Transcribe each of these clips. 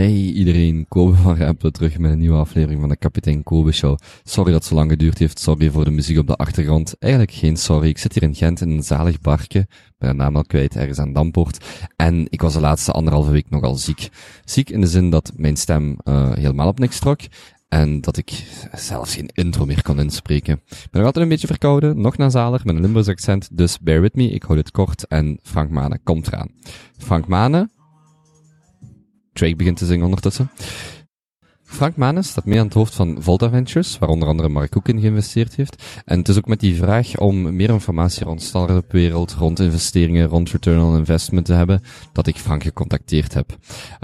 Hey iedereen, Kobe van Rempelen terug met een nieuwe aflevering van de Kapitein Kobe Show. Sorry dat het zo lang geduurd heeft, sorry voor de muziek op de achtergrond. Eigenlijk geen sorry, ik zit hier in Gent in een zalig parkje, ben de naam al kwijt, ergens aan Dampoort. En ik was de laatste anderhalve week nogal ziek. Ziek in de zin dat mijn stem uh, helemaal op niks trok. En dat ik zelfs geen intro meer kon inspreken. Ik ben nog altijd een beetje verkouden, nog nasalig, met een Limburgs accent, dus bear with me, ik hou dit kort en Frank Mane komt eraan. Frank Mane, Drake begint te zingen ondertussen. Frank Manes staat mee aan het hoofd van Volta Ventures, waar onder andere Mark Koek in geïnvesteerd heeft. En het is ook met die vraag om meer informatie rond start-up wereld, rond investeringen, rond return on investment te hebben, dat ik Frank gecontacteerd heb.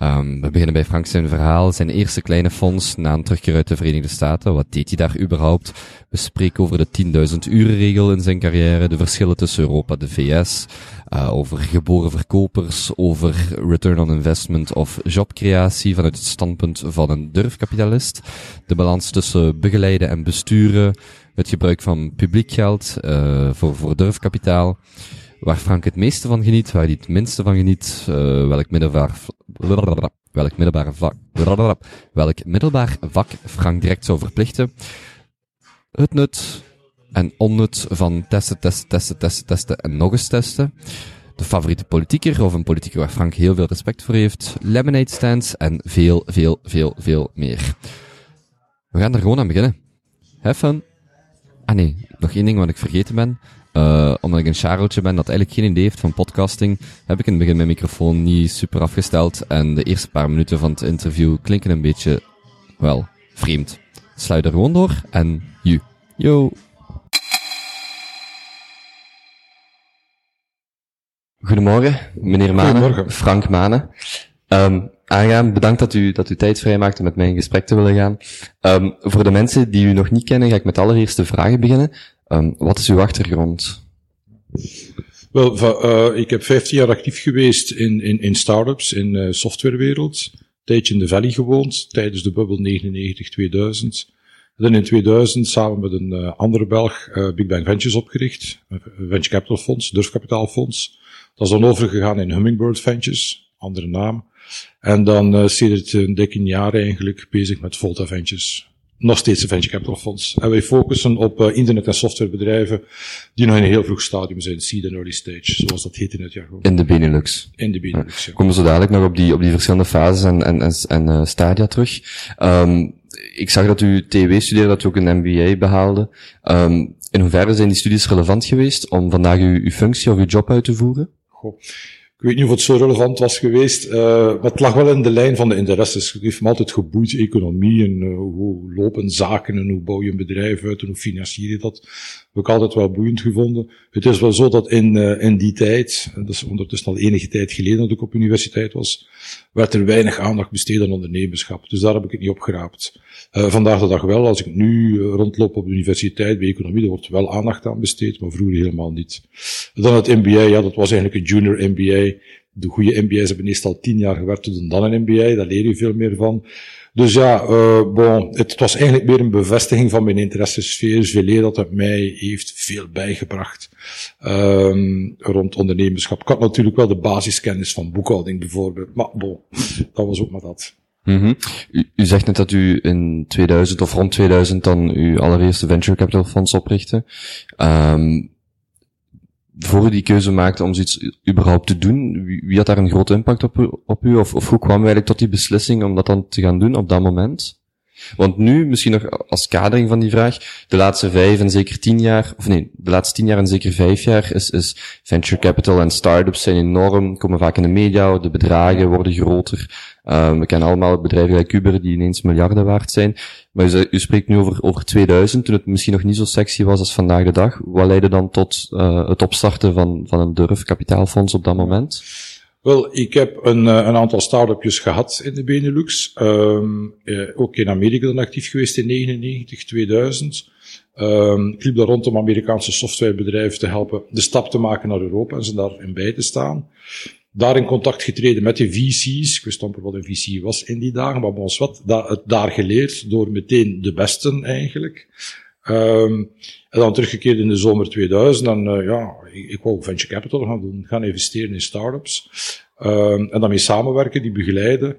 Um, we beginnen bij Frank zijn verhaal, zijn eerste kleine fonds na een terugkeer uit de Verenigde Staten. Wat deed hij daar überhaupt? We spreken over de 10.000 uren regel in zijn carrière, de verschillen tussen Europa en de VS, uh, over geboren verkopers, over return on investment of jobcreatie vanuit het standpunt van een durfkapitalist, de balans tussen begeleiden en besturen, het gebruik van publiek geld uh, voor, voor durfkapitaal, waar Frank het meeste van geniet, waar hij het minste van geniet, uh, welk middelbaar welk middelbare vak, welk middelbaar vak Frank direct zou verplichten, het nut en onnut van testen, testen, testen, testen, testen en nog eens testen. De favoriete politieker of een politieker waar Frank heel veel respect voor heeft. Lemonade stands en veel, veel, veel, veel meer. We gaan er gewoon aan beginnen. Fun. Ah nee, nog één ding wat ik vergeten ben. Uh, omdat ik een chareltje ben dat eigenlijk geen idee heeft van podcasting, heb ik in het begin mijn microfoon niet super afgesteld en de eerste paar minuten van het interview klinken een beetje, wel, vreemd. Sluit er gewoon door en you. Yo. Goedemorgen, meneer Mane. Goedemorgen. Frank Mane. Um, aangaan, bedankt dat u, dat u tijd vrijmaakt om met mij in gesprek te willen gaan. Um, voor de mensen die u nog niet kennen, ga ik met de allereerste vragen beginnen. Um, wat is uw achtergrond? Wel, uh, ik heb 15 jaar actief geweest in, in, in start-ups, in uh, softwarewereld. Een tijdje in de Valley gewoond, tijdens de bubbel 99-2000. Dan in 2000 samen met een uh, andere Belg Big Bang Ventures opgericht. Een venture capital fonds, durfkapitaalfonds. Dat is dan overgegaan in Hummingbird Ventures, andere naam. En dan uh, sinds een dikke jaar eigenlijk bezig met Volta Ventures. Nog steeds een venture capital fonds. En wij focussen op uh, internet- en softwarebedrijven die nog in een heel vroeg stadium zijn, seed en early stage, zoals dat heet in het jargon. In de Benelux. In de Benelux, ja. Komen we zo dadelijk nog op die, op die verschillende fases en, en, en, en uh, stadia terug. Um, ik zag dat u TW studeerde, dat u ook een MBA behaalde. Um, in hoeverre zijn die studies relevant geweest om vandaag uw, uw functie of uw job uit te voeren? Ik weet niet of het zo relevant was geweest, uh, maar het lag wel in de lijn van de interesses. Het heeft me altijd geboeid, economie en uh, hoe lopen zaken en hoe bouw je een bedrijf uit en hoe financier je dat. Ik altijd wel boeiend gevonden. Het is wel zo dat in, uh, in die tijd, dat is ondertussen al enige tijd geleden dat ik op universiteit was, werd er weinig aandacht besteed aan ondernemerschap. Dus daar heb ik het niet op geraapt. Uh, vandaag de dag wel, als ik nu rondloop op de universiteit bij economie, er wordt wel aandacht aan besteed, maar vroeger helemaal niet. Dan het MBA, ja, dat was eigenlijk een junior MBA. De goede MBA's hebben meestal tien jaar gewerkt doen dan een MBA, daar leer je veel meer van. Dus ja, uh, bon, het was eigenlijk meer een bevestiging van mijn interessesfeer. Veel dat het mij heeft veel bijgebracht um, rond ondernemerschap. Ik had natuurlijk wel de basiskennis van boekhouding bijvoorbeeld, maar bon, dat was ook maar dat. -hmm. u, u, zegt net dat u in 2000 of rond 2000 dan uw allereerste venture capital fonds oprichtte. Um, voor u die keuze maakte om zoiets überhaupt te doen, wie, wie had daar een grote impact op u, op u? Of, of hoe kwam u eigenlijk tot die beslissing om dat dan te gaan doen op dat moment? Want nu, misschien nog als kadering van die vraag, de laatste vijf en zeker tien jaar, of nee, de laatste tien jaar en zeker vijf jaar is, is venture capital en start-ups zijn enorm, komen vaak in de media, de bedragen worden groter. Um, we kennen allemaal bedrijven like Uber die ineens miljarden waard zijn. Maar u, u, spreekt nu over, over 2000, toen het misschien nog niet zo sexy was als vandaag de dag. Wat leidde dan tot uh, het opstarten van, van een durfkapitaalfonds op dat moment? Wel, ik heb een, een aantal start-upjes gehad in de Benelux. Um, eh, ook in Amerika dan actief geweest in 99, 2000. Um, ik liep daar rond om Amerikaanse softwarebedrijven te helpen de stap te maken naar Europa en ze daarin bij te staan. Daar in contact getreden met de VC's. Ik wist amper wat een VC was in die dagen, maar ons wat, da daar geleerd door meteen de besten eigenlijk. Um, en dan teruggekeerd in de zomer 2000. En uh, ja, ik, wou venture capital gaan doen, gaan investeren in startups. Um, en daarmee samenwerken, die begeleiden.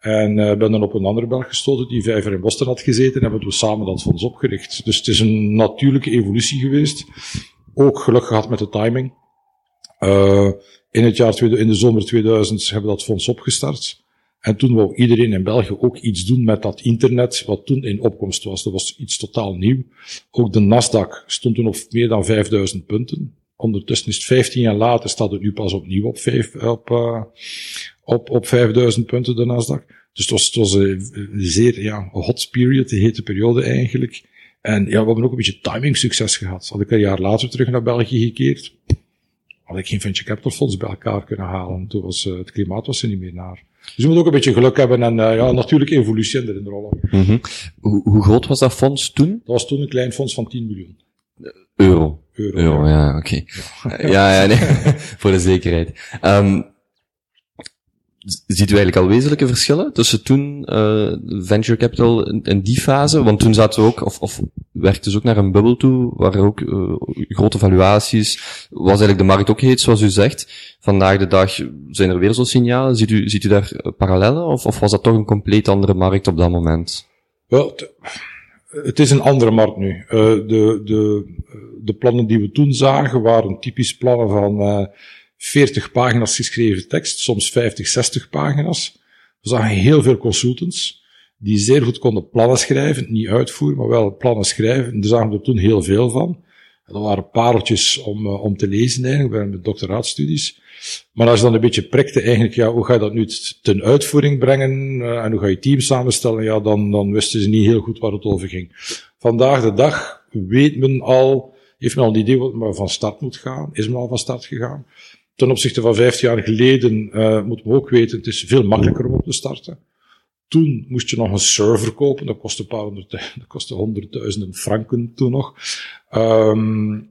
En uh, ben dan op een andere Belg gestoten die vijf jaar in Boston had gezeten en hebben we samen dat fonds opgericht. Dus het is een natuurlijke evolutie geweest. Ook geluk gehad met de timing. Uh, in het jaar, in de zomer 2000 hebben we dat fonds opgestart. En toen wou iedereen in België ook iets doen met dat internet, wat toen in opkomst was. Dat was iets totaal nieuw. Ook de Nasdaq stond toen op meer dan 5000 punten. Ondertussen is het 15 jaar later, staat het nu pas opnieuw op, 5, op, uh, op, op 5000 punten, de Nasdaq. Dus het was, een zeer ja, hot period, de hete periode eigenlijk. En ja, we hebben ook een beetje timing succes gehad. Had ik een jaar later terug naar België gekeerd, had ik geen venture capital fonds bij elkaar kunnen halen. Toen was uh, het klimaat was er niet meer naar. Dus je moet ook een beetje geluk hebben en uh, ja, natuurlijk evolutie erin rollen. Mm -hmm. hoe, hoe groot was dat fonds toen? Dat was toen een klein fonds van 10 miljoen. Euro. Euro, Euro ja, oké. Okay. Ja. ja, nee, voor de zekerheid. Um, ziet u eigenlijk al wezenlijke verschillen tussen toen uh, venture capital in, die fase? Want toen zaten we ook, of, of werkte ze ook naar een bubbel toe, waar ook uh, grote valuaties, was eigenlijk de markt ook heet, zoals u zegt. Vandaag de dag zijn er weer zo'n signalen. Ziet u, ziet u daar parallellen, of, of was dat toch een compleet andere markt op dat moment? Wel, het is een andere markt nu. Uh, de, de, de plannen die we toen zagen waren typisch plannen van 40 pagina's geschreven tekst, soms 50, 60 pagina's. We zagen heel veel consultants die zeer goed konden plannen schrijven, niet uitvoeren, maar wel plannen schrijven. En daar zagen we er toen heel veel van. dat waren pareltjes om, uh, om te lezen eigenlijk, bij mijn doctoraatstudies. Maar als je dan een beetje prikte eigenlijk, ja, hoe ga je dat nu ten uitvoering brengen, uh, en hoe ga je team samenstellen, ja, dan, dan wisten ze niet heel goed waar het over ging. Vandaag de dag weet men al, heeft men al een idee wat men van start moet gaan, is men al van start gegaan ten opzichte van 15 jaar geleden uh, moeten we ook weten, het is veel makkelijker om op te starten. Toen moest je nog een server kopen, dat kostte een paar honderd, dat kostte honderdduizenden franken toen nog. Um,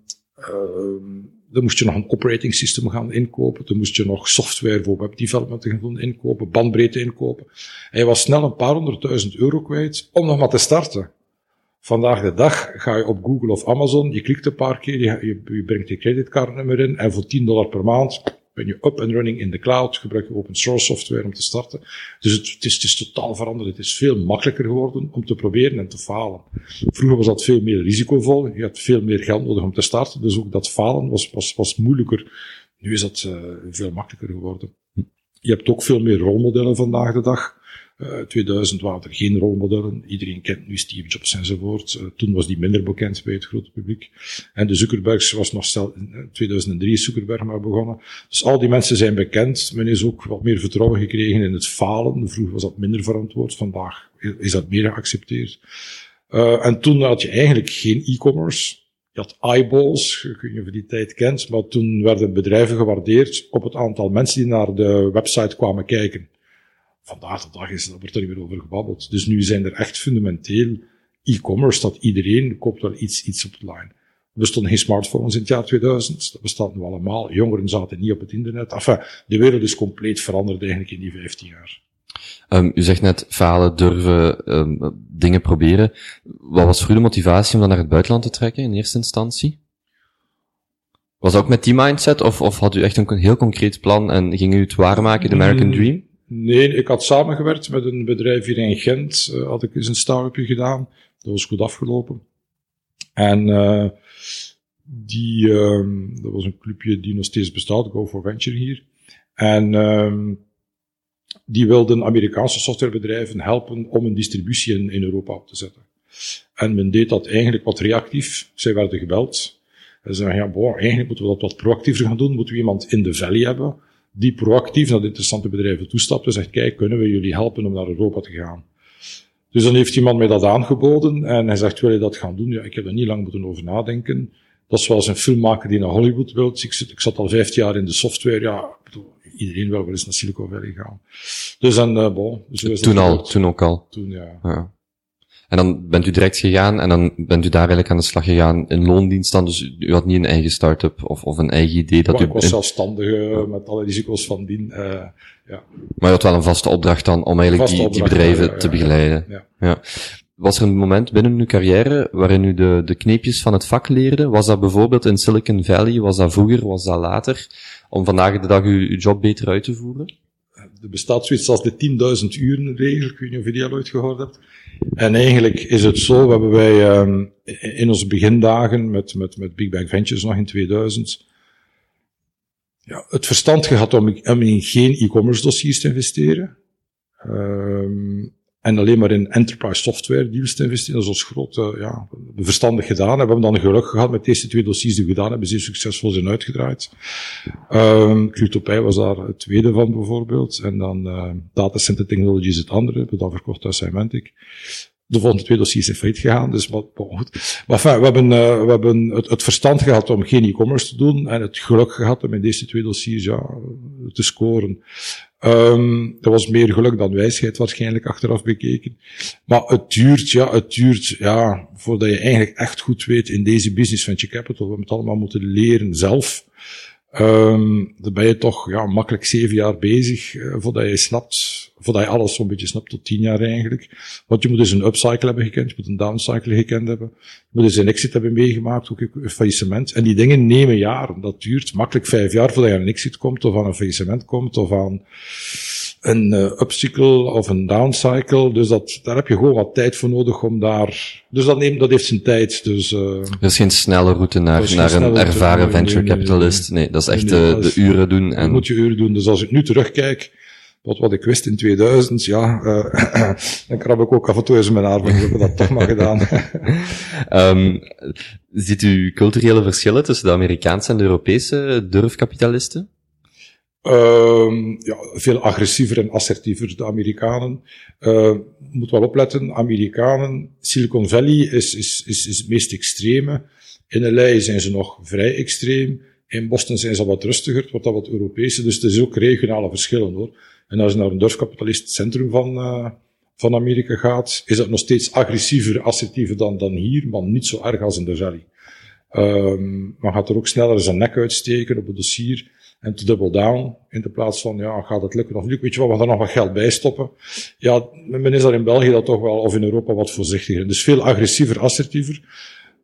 um, dan moest je nog een operating system gaan inkopen. Dan moest je nog software voor webdevelopment gaan inkopen, bandbreedte inkopen. En je was snel een paar honderdduizend euro kwijt om nog maar te starten. Vandaag de dag ga je op Google of Amazon, je klikt een paar keer, je, brengt je creditcardnummer in en voor 10 dollar per maand ben je up and running in de cloud, gebruik je open source software om te starten. Dus het, het, is, totaal veranderd. Het is veel makkelijker geworden om te proberen en te falen. Vroeger was dat veel meer risicovol. Je had veel meer geld nodig om te starten. Dus ook dat falen was, was, was moeilijker. Nu is dat uh, veel makkelijker geworden. Je hebt ook veel meer rolmodellen vandaag de dag. Uh, 2000 waren er geen rolmodellen. Iedereen kent nu Steve Jobs enzovoort. Uh, toen was die minder bekend bij het grote publiek. En de Zuckerbergs was nog stel, in 2003 is Zuckerberg maar begonnen. Dus al die mensen zijn bekend. Men is ook wat meer vertrouwen gekregen in het falen. Vroeger was dat minder verantwoord. Vandaag is dat meer geaccepteerd. Uh, en toen had je eigenlijk geen e-commerce. Je had eyeballs, ik weet niet of je die tijd kent, maar toen werden bedrijven gewaardeerd op het aantal mensen die naar de website kwamen kijken vandaag de dag is, daar wordt er niet meer over gebabbeld. Dus nu zijn er echt fundamenteel e-commerce, dat iedereen koopt wel iets, iets op de line. Er bestonden geen smartphones in het jaar 2000, dat bestaat nu allemaal. Jongeren zaten niet op het internet. Enfin, de wereld is compleet veranderd eigenlijk in die 15 jaar. Um, u zegt net falen, durven, um, dingen proberen. Wat was voor u de motivatie om dan naar het buitenland te trekken in eerste instantie? Was dat ook met die mindset, of, of had u echt een heel concreet plan en ging u het waarmaken, de American mm. Dream? Nee, ik had samengewerkt met een bedrijf hier in Gent. Uh, had ik eens een start-upje gedaan. Dat was goed afgelopen. En uh, die, uh, dat was een clubje die nog steeds bestaat, Go for Venture hier. En uh, die wilden Amerikaanse softwarebedrijven helpen om een distributie in, in Europa op te zetten. En men deed dat eigenlijk wat reactief. Zij werden gebeld. En zeiden, ja, boah, eigenlijk moeten we dat wat proactiever gaan doen. Moeten we iemand in de valley hebben die proactief naar de interessante bedrijven toestapt en zegt, kijk, kunnen we jullie helpen om naar Europa te gaan? Dus dan heeft iemand mij dat aangeboden en hij zegt, wil je dat gaan doen? Ja, ik heb er niet lang moeten over nadenken. Dat is zoals een filmmaker die naar Hollywood wil. Dus ik, zit, ik zat al vijftien jaar in de software. Ja, bedoel, iedereen wil wel eens naar Silicon Valley gaan. Dus en, uh, bon, zo is toen al, toen ook al. Toen, ja. ja. En dan bent u direct gegaan en dan bent u daar eigenlijk aan de slag gegaan in loondienst dan. Dus u had niet een eigen start-up of, of een eigen idee dat maar u... Ik was zelfstandig uh, met alle risico's van dien. Uh, ja. Maar je had wel een vaste opdracht dan om eigenlijk die, die bedrijven ja, te begeleiden. Ja. ja. Was er een moment binnen uw carrière waarin u de, de kneepjes van het vak leerde? Was dat bijvoorbeeld in Silicon Valley? Was dat vroeger? Was dat later? Om vandaag de dag uw, uw job beter uit te voeren? er bestaat zoiets als de 10.000 uren regel, ik weet niet of je die al ooit gehoord hebt. En eigenlijk is het zo, we hebben wij um, in onze begindagen met, met, met Big Bang Ventures nog in 2000, ja, het verstand gehad om, in geen e-commerce dossiers te investeren. Um, en alleen maar in enterprise software deals te investeren. Dat is ons grote, ja, verstandig gedaan. En we hebben dan geluk gehad met deze twee dossiers die we gedaan hebben, zeer succesvol zijn uitgedraaid. Um, Qtopij was daar het tweede van bijvoorbeeld. En dan uh, Data Center Technologies het andere. We hebben dat verkocht aan Symantec. De volgende twee dossiers zijn failliet gegaan, dus wat, wat goed. Maar enfin, we hebben, uh, we hebben het, het, verstand gehad om geen e-commerce te doen en het geluk gehad om in deze twee dossiers ja, te scoren. Um, dat was meer geluk dan wijsheid waarschijnlijk achteraf bekeken. Maar het duurt, ja, het duurt, ja, voordat je eigenlijk echt goed weet in deze business venture capital, we hebben het allemaal moeten leren zelf. Um, dan ben je toch, ja, makkelijk zeven jaar bezig, uh, voordat je snapt, voordat je alles zo'n beetje snapt, tot tien jaar eigenlijk. Want je moet dus een upcycle hebben gekend, je moet een downcycle gekend hebben, je moet dus een exit hebben meegemaakt, ook een faillissement. En die dingen nemen jaren. Dat duurt makkelijk vijf jaar voordat je aan een exit komt, of aan een faillissement komt, of aan een uh, upcycle of een downcycle. Dus dat, daar heb je gewoon wat tijd voor nodig om daar... Dus dat, neemt, dat heeft zijn tijd. Dus, uh, er is geen snelle route naar, naar een ervaren venture capitalist. Nee, dat is echt de, de uren doen. En... moet je uren doen. Dus als ik nu terugkijk, wat, wat ik wist in 2000, ja, uh, dan krab ik ook af en toe eens mijn haar, we hebben dat toch maar gedaan. um, ziet u culturele verschillen tussen de Amerikaanse en de Europese durfkapitalisten? Um, ja, veel agressiever en assertiever, de Amerikanen. Uh, moet wel opletten, Amerikanen, Silicon Valley is, is, is, is het meest extreme. In LA zijn ze nog vrij extreem. In Boston zijn ze wat rustiger, wat dat wat Europese. Dus er is ook regionale verschillen hoor. En als je naar een durfkapitalist centrum van, uh, van Amerika gaat, is dat nog steeds agressiever, assertiever dan, dan hier, maar niet zo erg als in de Valley. Um, maar gaat er ook sneller zijn nek uitsteken op het dossier en te double down, in de plaats van, ja, gaat het lukken of niet? Weet je wat, we gaan er nog wat geld bij stoppen. Ja, men is daar in België dat toch wel, of in Europa wat voorzichtiger. Dus veel agressiever, assertiever.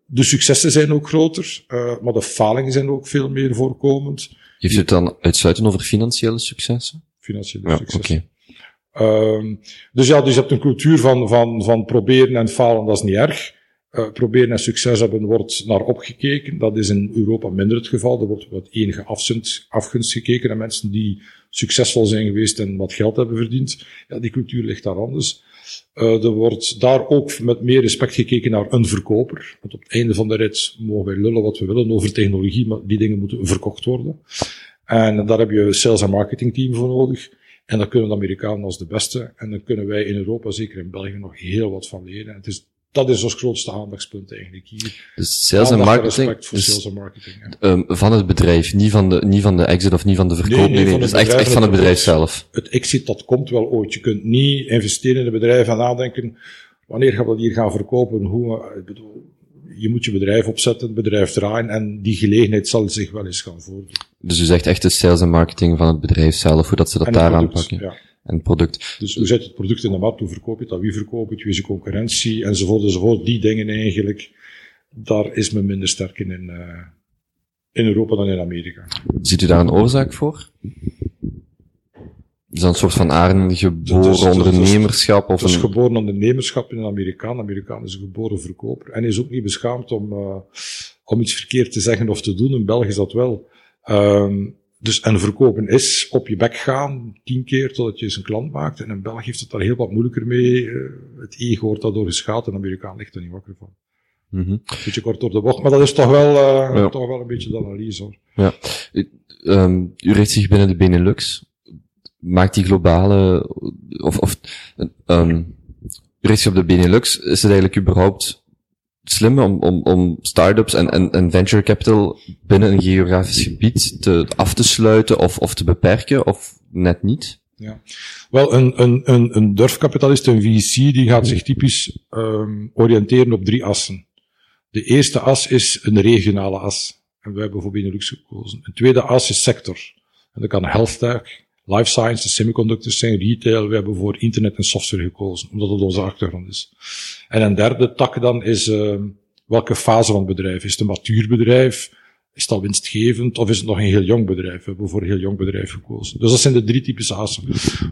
De successen zijn ook groter, uh, maar de falingen zijn ook veel meer voorkomend. Heeft u het dan uitsluitend over financiële successen? Financiële ja, successen. Okay. Um, dus ja, dus je hebt een cultuur van, van, van proberen en falen, dat is niet erg. Uh, proberen en succes hebben wordt naar opgekeken. Dat is in Europa minder het geval. Er wordt wat enige afzend, afgunst gekeken naar mensen die succesvol zijn geweest en wat geld hebben verdiend. Ja, die cultuur ligt daar anders. Uh, er wordt daar ook met meer respect gekeken naar een verkoper. Want op het einde van de rit mogen wij lullen wat we willen over technologie, maar die dingen moeten verkocht worden. En daar heb je een sales- en marketing team voor nodig. En dan kunnen de Amerikanen als de beste. En dan kunnen wij in Europa, zeker in België, nog heel wat van leren. En het is dat is ons grootste aandachtspunt eigenlijk hier. Dus sales en marketing. Respect voor dus, sales en marketing. Ja. Um, van het bedrijf, niet van de, niet van de exit of niet van de verkoop. Nee, nee, nee, nee dus echt, echt van het bedrijf zelf. Het exit, dat komt wel ooit. Je kunt niet investeren in een bedrijf en nadenken, wanneer gaan we dat hier gaan verkopen? Hoe, ik bedoel, je moet je bedrijf opzetten, het bedrijf draaien en die gelegenheid zal zich wel eens gaan voordoen. Dus u zegt echt de sales en marketing van het bedrijf zelf, hoe dat ze dat daar aanpakken. Ja en product. Dus hoe zet je het product in de markt, hoe verkoop je het, aan wie verkoop je het, wie is je concurrentie, enzovoort, enzovoort. Die dingen eigenlijk, daar is men minder sterk in, in, uh, in Europa dan in Amerika. Ziet u daar een oorzaak voor? Is dat een soort van aangeboren is, ondernemerschap? Of het is een... geboren ondernemerschap in een Amerikaan. Amerikaan is een geboren verkoper. En is ook niet beschaamd om, uh, om iets verkeerd te zeggen of te doen. In België is dat wel. Um, dus en verkopen is op je bek gaan, tien keer totdat je eens een klant maakt. En in België heeft het daar heel wat moeilijker mee. Uh, het ego wordt daardoor geschaad en de Amerikaan ligt er niet wakker van. Mm -hmm. Beetje kort door de bocht, maar dat is toch wel, uh, ja. toch wel een beetje de analyse hoor. Ja. Um, u richt zich binnen de Benelux. Maakt die globale, of, of um, op de Benelux. Is het eigenlijk überhaupt slim om, om, om start-ups en, en, en venture capital binnen een geografisch gebied te, af te sluiten of, of te beperken, of net niet? Ja. Wel, een, een, een, een durfkapitalist, een VC, die gaat zich typisch um, oriënteren op drie assen. De eerste as is een regionale as. En wij hebben voor Benelux gekozen. Een tweede as is sector. En dat kan health tech, life sciences, semiconductors zijn, retail. We hebben voor internet en software gekozen, omdat het onze achtergrond is. En een derde tak dan is uh, welke fase van het bedrijf. Is het een matuur bedrijf? Is dat winstgevend of is het nog een heel jong bedrijf? We hebben voor een heel jong bedrijf gekozen. Dus dat zijn de drie types assen.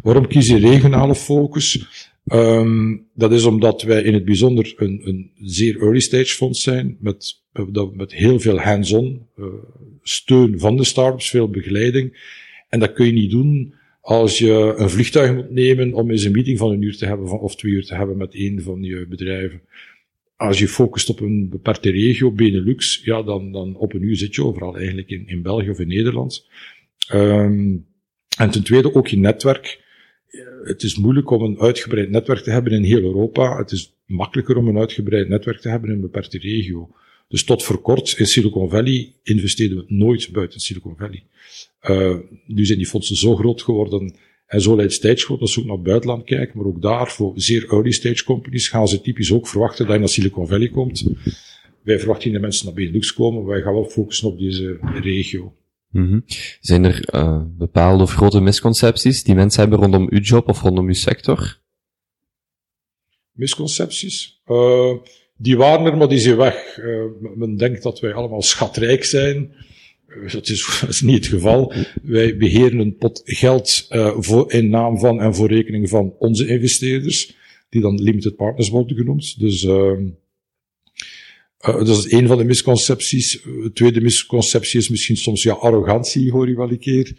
Waarom kies je regionale focus? Um, dat is omdat wij in het bijzonder een, een zeer early stage fonds zijn, met, met heel veel hands-on uh, steun van de startups, veel begeleiding. En dat kun je niet doen als je een vliegtuig moet nemen om eens een meeting van een uur te hebben, of twee uur te hebben met een van je bedrijven. Als je focust op een beperkte regio, Benelux, ja, dan, dan op een uur zit je overal eigenlijk in, in België of in Nederland. Um, en ten tweede ook je netwerk. Het is moeilijk om een uitgebreid netwerk te hebben in heel Europa. Het is makkelijker om een uitgebreid netwerk te hebben in een beperkte regio. Dus tot voor kort in Silicon Valley investeerden we nooit buiten Silicon Valley. Uh, nu zijn die fondsen zo groot geworden en zo late stage geworden als ze ook naar het buitenland kijken, maar ook daar voor zeer early stage companies gaan ze typisch ook verwachten dat je naar Silicon Valley komt. Wij verwachten niet dat mensen naar Benelux komen, wij gaan wel focussen op deze regio. Mm -hmm. Zijn er uh, bepaalde of grote misconcepties die mensen hebben rondom uw job of rondom uw sector? Misconcepties? Uh, die waren er, maar die zijn weg. Uh, men denkt dat wij allemaal schatrijk zijn. Uh, dat, is, is niet het geval. Wij beheren een pot geld uh, voor, in naam van en voor rekening van onze investeerders, die dan limited partners worden genoemd. Dus ehm, dat is een van de misconcepties. De tweede misconceptie is misschien soms ja, arrogantie, hoor je wel een keer.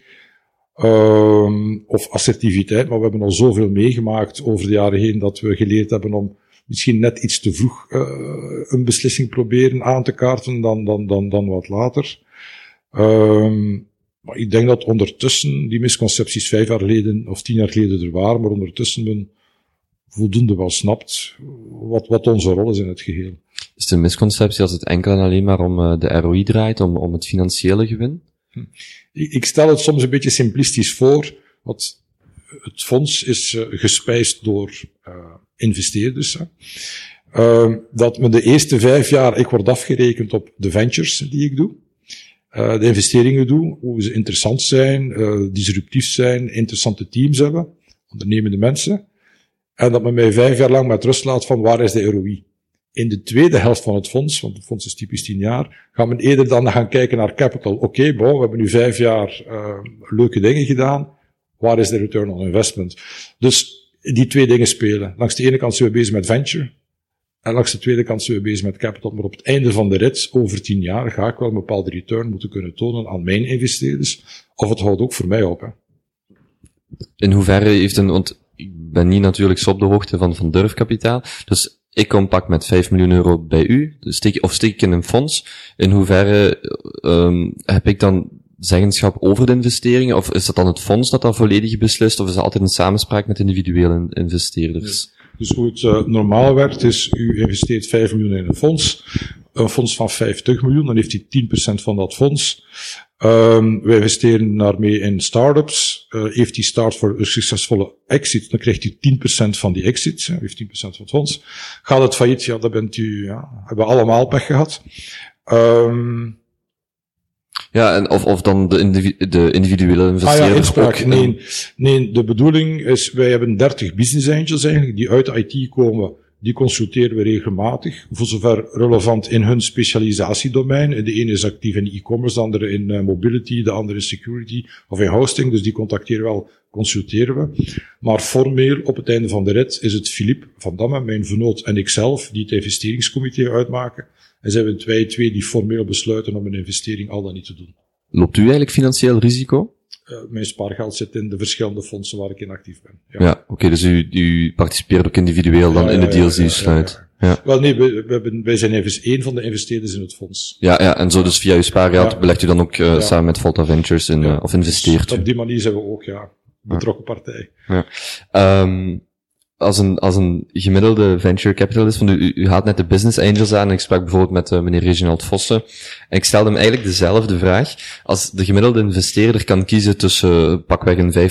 Ehm, of assertiviteit, maar we hebben al zoveel meegemaakt over de jaren heen dat we geleerd hebben om misschien net iets te vroeg uh, een beslissing proberen aan te kaarten dan, dan, dan, dan wat later. Um, maar ik denk dat ondertussen die misconcepties vijf jaar geleden of tien jaar geleden er waren, maar ondertussen men voldoende wel snapt wat, wat onze rol is in het geheel. Is de misconceptie als het enkel en alleen maar om uh, de ROI draait, om, om het financiële gewin? Hm. Ik, ik stel het soms een beetje simplistisch voor, want het fonds is uh, gespijsd door uh, investeerders. Uh, dat me de eerste vijf jaar, ik word afgerekend op de ventures die ik doe. Uh, de investeringen doe, hoe ze interessant zijn, uh, disruptief zijn, interessante teams hebben, ondernemende mensen. En dat men mij vijf jaar lang met rust laat van waar is de ROI. In de tweede helft van het fonds, want het fonds is typisch tien jaar, gaat men eerder dan gaan kijken naar capital. Oké, okay, we hebben nu vijf jaar uh, leuke dingen gedaan. Waar is de return on investment? Dus die twee dingen spelen. Langs de ene kant zijn we bezig met venture. En langs de tweede kant zijn we bezig met capital. Maar op het einde van de rit, over tien jaar, ga ik wel een bepaalde return moeten kunnen tonen aan mijn investeerders. Of het houdt ook voor mij op. In hoeverre heeft een, want ik ben niet natuurlijk zo op de hoogte van, van durfkapitaal. Dus ik kom pak met 5 miljoen euro bij u, dus steek, of steek ik in een fonds. In hoeverre um, heb ik dan zeggenschap over de investeringen? Of is dat dan het fonds dat dat volledig beslist? Of is dat altijd een samenspraak met individuele investeerders? Dus hoe het uh, normaal werkt is, u investeert 5 miljoen in een fonds. Een fonds van 50 miljoen, dan heeft hij 10% van dat fonds. Um, wij investeren daarmee in startups. Uh, heeft die start voor een succesvolle exit, dan krijgt u 10% van die exit. Heeft 10% van het fonds. Gaat het failliet, ja, dan bent u, ja, hebben we allemaal pech gehad. Um, ja, en of, of dan de, individu de individuele investeerders ah, ja, Nee, nee, de bedoeling is, wij hebben 30 business angels eigenlijk, die uit IT komen. Die consulteren we regelmatig, voor zover relevant in hun specialisatiedomein. De ene is actief in e-commerce, de andere in uh, mobility, de andere in security of in hosting. Dus die contacteren we wel, consulteren we. Maar formeel, op het einde van de rit, is het Philippe van Damme, mijn vernoot, en ikzelf, die het investeringscomité uitmaken. En zijn we twee, twee die formeel besluiten om een investering al dan niet te doen. Loopt u eigenlijk financieel risico? Uh, mijn spaargeld zit in de verschillende fondsen waar ik in actief ben. Ja, ja oké, okay, dus u, u participeert ook individueel dan ja, in de deals die u sluit. Ja. Wel nee, we, we hebben, wij zijn even één van de investeerders in het fonds. Ja, ja, en zo dus via uw spaargeld belegt u dan ook uh, samen met Volta Ventures in, uh, of investeert dus Op die manier zijn we ook, ja, betrokken partij. Ja. Um, als een, als een gemiddelde venture capitalist, van u, u haalt net de business angels aan, en ik sprak bijvoorbeeld met uh, meneer Reginald Vossen, en ik stelde hem eigenlijk dezelfde vraag. Als de gemiddelde investeerder kan kiezen tussen uh, pakweg een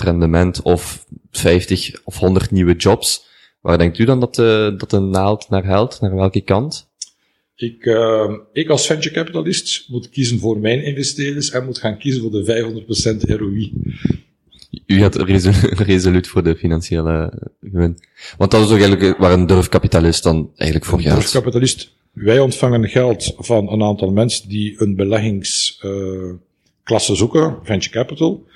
500% rendement of 50 of 100 nieuwe jobs, waar denkt u dan dat de, dat de naald naar helpt? Naar welke kant? Ik, uh, ik als venture capitalist moet kiezen voor mijn investeerders en moet gaan kiezen voor de 500% ROI u gaat resoluut voor de financiële gewin. Want dat is ook eigenlijk waar een durfkapitalist dan eigenlijk voor gaat. Een durfkapitalist Wij ontvangen geld van een aantal mensen die een beleggingsklasse uh, zoeken, venture capital,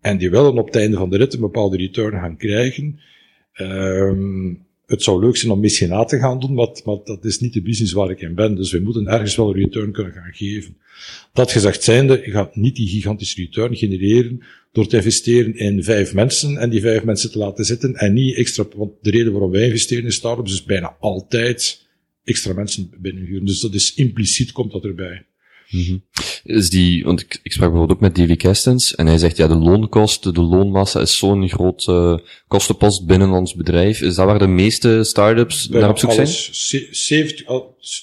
en die willen op het einde van de rit een bepaalde return gaan krijgen. Um, het zou leuk zijn om mecenaat te gaan doen, maar, maar dat is niet de business waar ik in ben. Dus we moeten ergens wel een return kunnen gaan geven. Dat gezegd zijnde, je gaat niet die gigantische return genereren door te investeren in vijf mensen en die vijf mensen te laten zitten en niet extra, want de reden waarom wij investeren in startups is bijna altijd extra mensen binnenhuren. Dus dat is impliciet komt dat erbij. Mm Is die, want ik, ik sprak bijvoorbeeld ook met Davy Kestens en hij zegt ja, de loonkosten, de loonmassa is zo'n grote kostenpost binnen ons bedrijf. Is dat waar de meeste start-ups naar op zoek zijn? 70,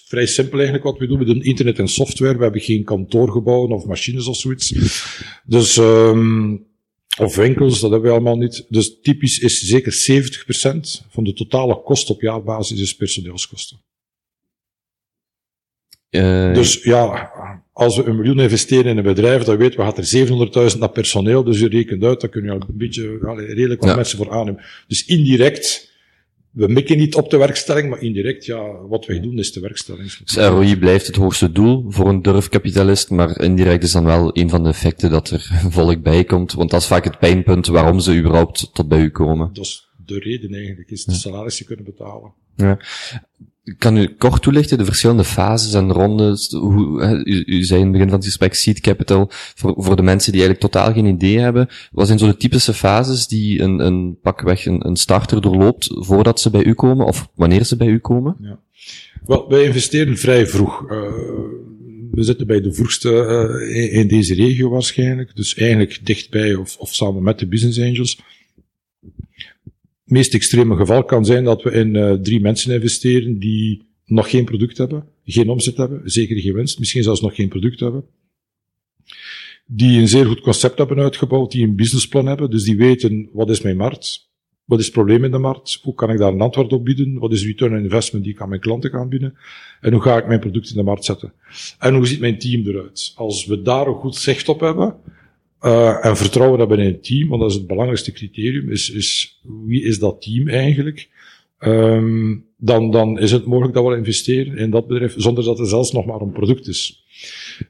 vrij simpel eigenlijk wat we doen. We doen internet en software. We hebben geen kantoorgebouwen of machines of zoiets. Dus, um, of winkels, dat hebben we allemaal niet. Dus typisch is zeker 70% van de totale kost op jaarbasis is personeelskosten. Uh, dus ja, als we een miljoen investeren in een bedrijf, dan weten we, gaat er 700.000 naar personeel, dus je rekent uit, dan kun je al een beetje redelijk wat ja. mensen voor aannemen. Dus indirect, we mikken niet op de werkstelling, maar indirect, ja, wat wij doen is de werkstelling. Dus ROI blijft het hoogste doel voor een durfkapitalist, maar indirect is dan wel een van de effecten dat er volk bij komt, want dat is vaak het pijnpunt waarom ze überhaupt tot bij u komen. Dat is de reden eigenlijk, is de salarissen kunnen betalen. Ja. Kan u kort toelichten de verschillende fases en rondes? Hoe, u, u zei in het begin van het gesprek seed capital, voor, voor de mensen die eigenlijk totaal geen idee hebben. Wat zijn zo de typische fases die een, een pakweg een, starter doorloopt voordat ze bij u komen of wanneer ze bij u komen? Ja. Wel, wij investeren vrij vroeg. Uh, we zitten bij de vroegste uh, in, in, deze regio waarschijnlijk. Dus eigenlijk dichtbij of, of samen met de business angels meest extreme geval kan zijn dat we in uh, drie mensen investeren die nog geen product hebben, geen omzet hebben, zeker geen winst, misschien zelfs nog geen product hebben. Die een zeer goed concept hebben uitgebouwd, die een businessplan hebben, dus die weten wat is mijn markt, wat is het probleem in de markt, hoe kan ik daar een antwoord op bieden, wat is return on investment die ik aan mijn klanten kan bieden, en hoe ga ik mijn product in de markt zetten. En hoe ziet mijn team eruit? Als we daar een goed zicht op hebben, uh, en vertrouwen hebben in het team, want dat is het belangrijkste criterium, is, is wie is dat team eigenlijk? Um, dan, dan is het mogelijk dat we investeren in dat bedrijf, zonder dat er zelfs nog maar een product is.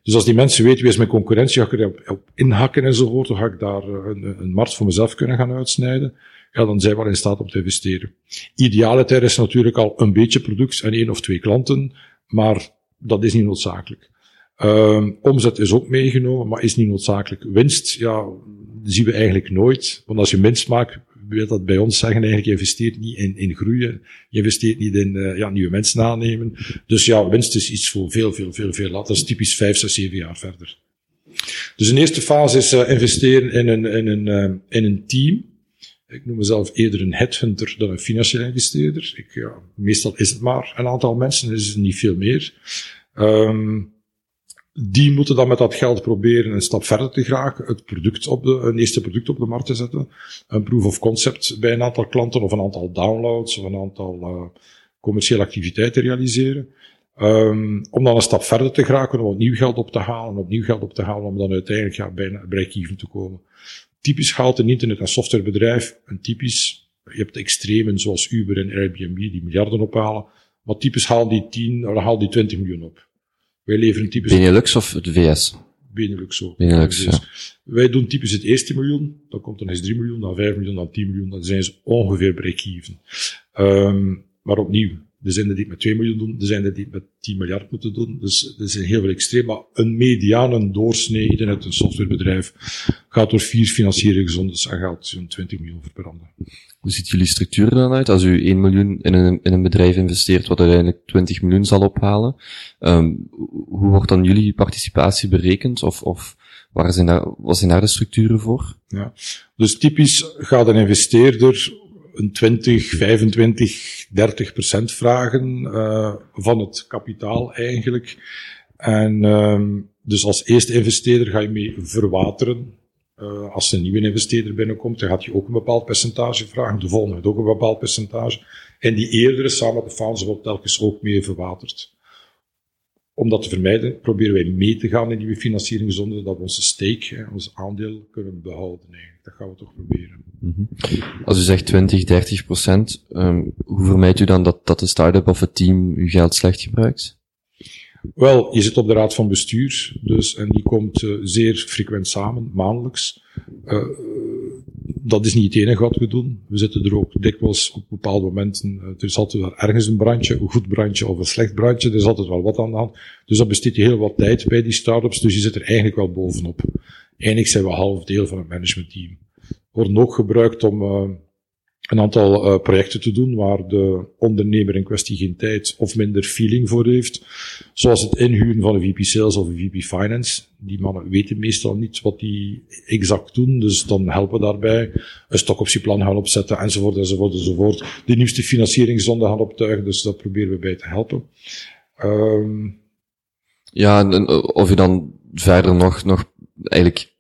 Dus als die mensen weten wie is mijn concurrentie, ga ik er op inhakken enzovoort, dan ga ik daar eh, een, een markt voor mezelf kunnen gaan uitsnijden. Ja, dan zijn we wel in staat om te investeren. Idealiter is natuurlijk al een beetje product en één of twee klanten, maar dat is niet noodzakelijk. Um, omzet is ook meegenomen, maar is niet noodzakelijk. Winst, ja, zien we eigenlijk nooit. Want als je winst maakt, wil dat bij ons zeggen eigenlijk, je investeert niet in, in groeien. Je investeert niet in uh, ja, nieuwe mensen aannemen. Dus ja, winst is iets voor veel, veel, veel, veel later. Dat is typisch vijf, zes, zeven jaar verder. Dus een eerste fase is uh, investeren in een, in, een, uh, in een team. Ik noem mezelf eerder een headhunter dan een financieel investeerder. Ik, ja, meestal is het maar een aantal mensen, is het niet veel meer. Um, die moeten dan met dat geld proberen een stap verder te geraken, het product op de, een eerste product op de markt te zetten, een proof of concept bij een aantal klanten of een aantal downloads of een aantal uh, commerciële activiteiten te realiseren. Um, om dan een stap verder te geraken, om opnieuw geld op te halen, opnieuw geld op te halen, om dan uiteindelijk ja, bij break-even te komen. Typisch gaat een internet- en softwarebedrijf, een typisch, je hebt extremen zoals Uber en Airbnb die miljarden ophalen, maar typisch haal die 10, haal die 20 miljoen op. Wij leveren typisch... Benelux of het VS? Benelux zo. Benelux, ja. Wij doen typisch het eerste miljoen, dan komt dan eens 3 miljoen, dan 5 miljoen, dan 10 miljoen, dan zijn ze ongeveer break-even. Um, maar opnieuw, er zijn er die het met 2 miljoen doen, er zijn er die het met 10 miljard moeten doen. Dus er zijn heel veel extreem. Maar een mediane doorsnee internet- een softwarebedrijf gaat door vier financiële gezondes en gaat zo'n 20 miljoen verbranden. Hoe ziet jullie structuur dan uit? Als u 1 miljoen in een, in een bedrijf investeert wat uiteindelijk 20 miljoen zal ophalen, um, hoe wordt dan jullie participatie berekend? Of, of waar zijn daar, wat zijn daar de structuren voor? Ja. Dus typisch gaat een investeerder een 20, 25, 30 procent vragen uh, van het kapitaal eigenlijk. En um, dus als eerste investeerder ga je mee verwateren. Uh, als een nieuwe investeerder binnenkomt, dan gaat je ook een bepaald percentage vragen. De volgende ook een bepaald percentage. En die eerdere, samen met de founders, wordt telkens ook mee verwaterd. Om dat te vermijden, proberen wij mee te gaan in nieuwe financiering zonder dat we onze stake, ons aandeel, kunnen behouden. Eigenlijk. Dat gaan we toch proberen. Mm Als u zegt 20, 30 procent, um, hoe vermijdt u dan dat, dat de start-up of het team uw geld slecht gebruikt? Wel, je zit op de raad van bestuur, dus, en die komt uh, zeer frequent samen, maandelijks. Uh, dat is niet het enige wat we doen. We zitten er ook dikwijls op bepaalde momenten. Er is altijd wel ergens een brandje, een goed brandje of een slecht brandje. Er is altijd wel wat aan de hand. Dus dat besteedt je heel wat tijd bij die start-ups. Dus je zit er eigenlijk wel bovenop. Eigenlijk zijn we half deel van het managementteam. Worden ook gebruikt om uh, een aantal uh, projecten te doen waar de ondernemer in kwestie geen tijd of minder feeling voor heeft. Zoals het inhuren van een VP Sales of een VP Finance. Die mannen weten meestal niet wat die exact doen, dus dan helpen daarbij. Een stokoptieplan gaan opzetten, enzovoort, enzovoort, enzovoort. De nieuwste financieringsronde gaan optuigen, dus dat proberen we bij te helpen. Um, ja, en of je dan verder nog, nog eigenlijk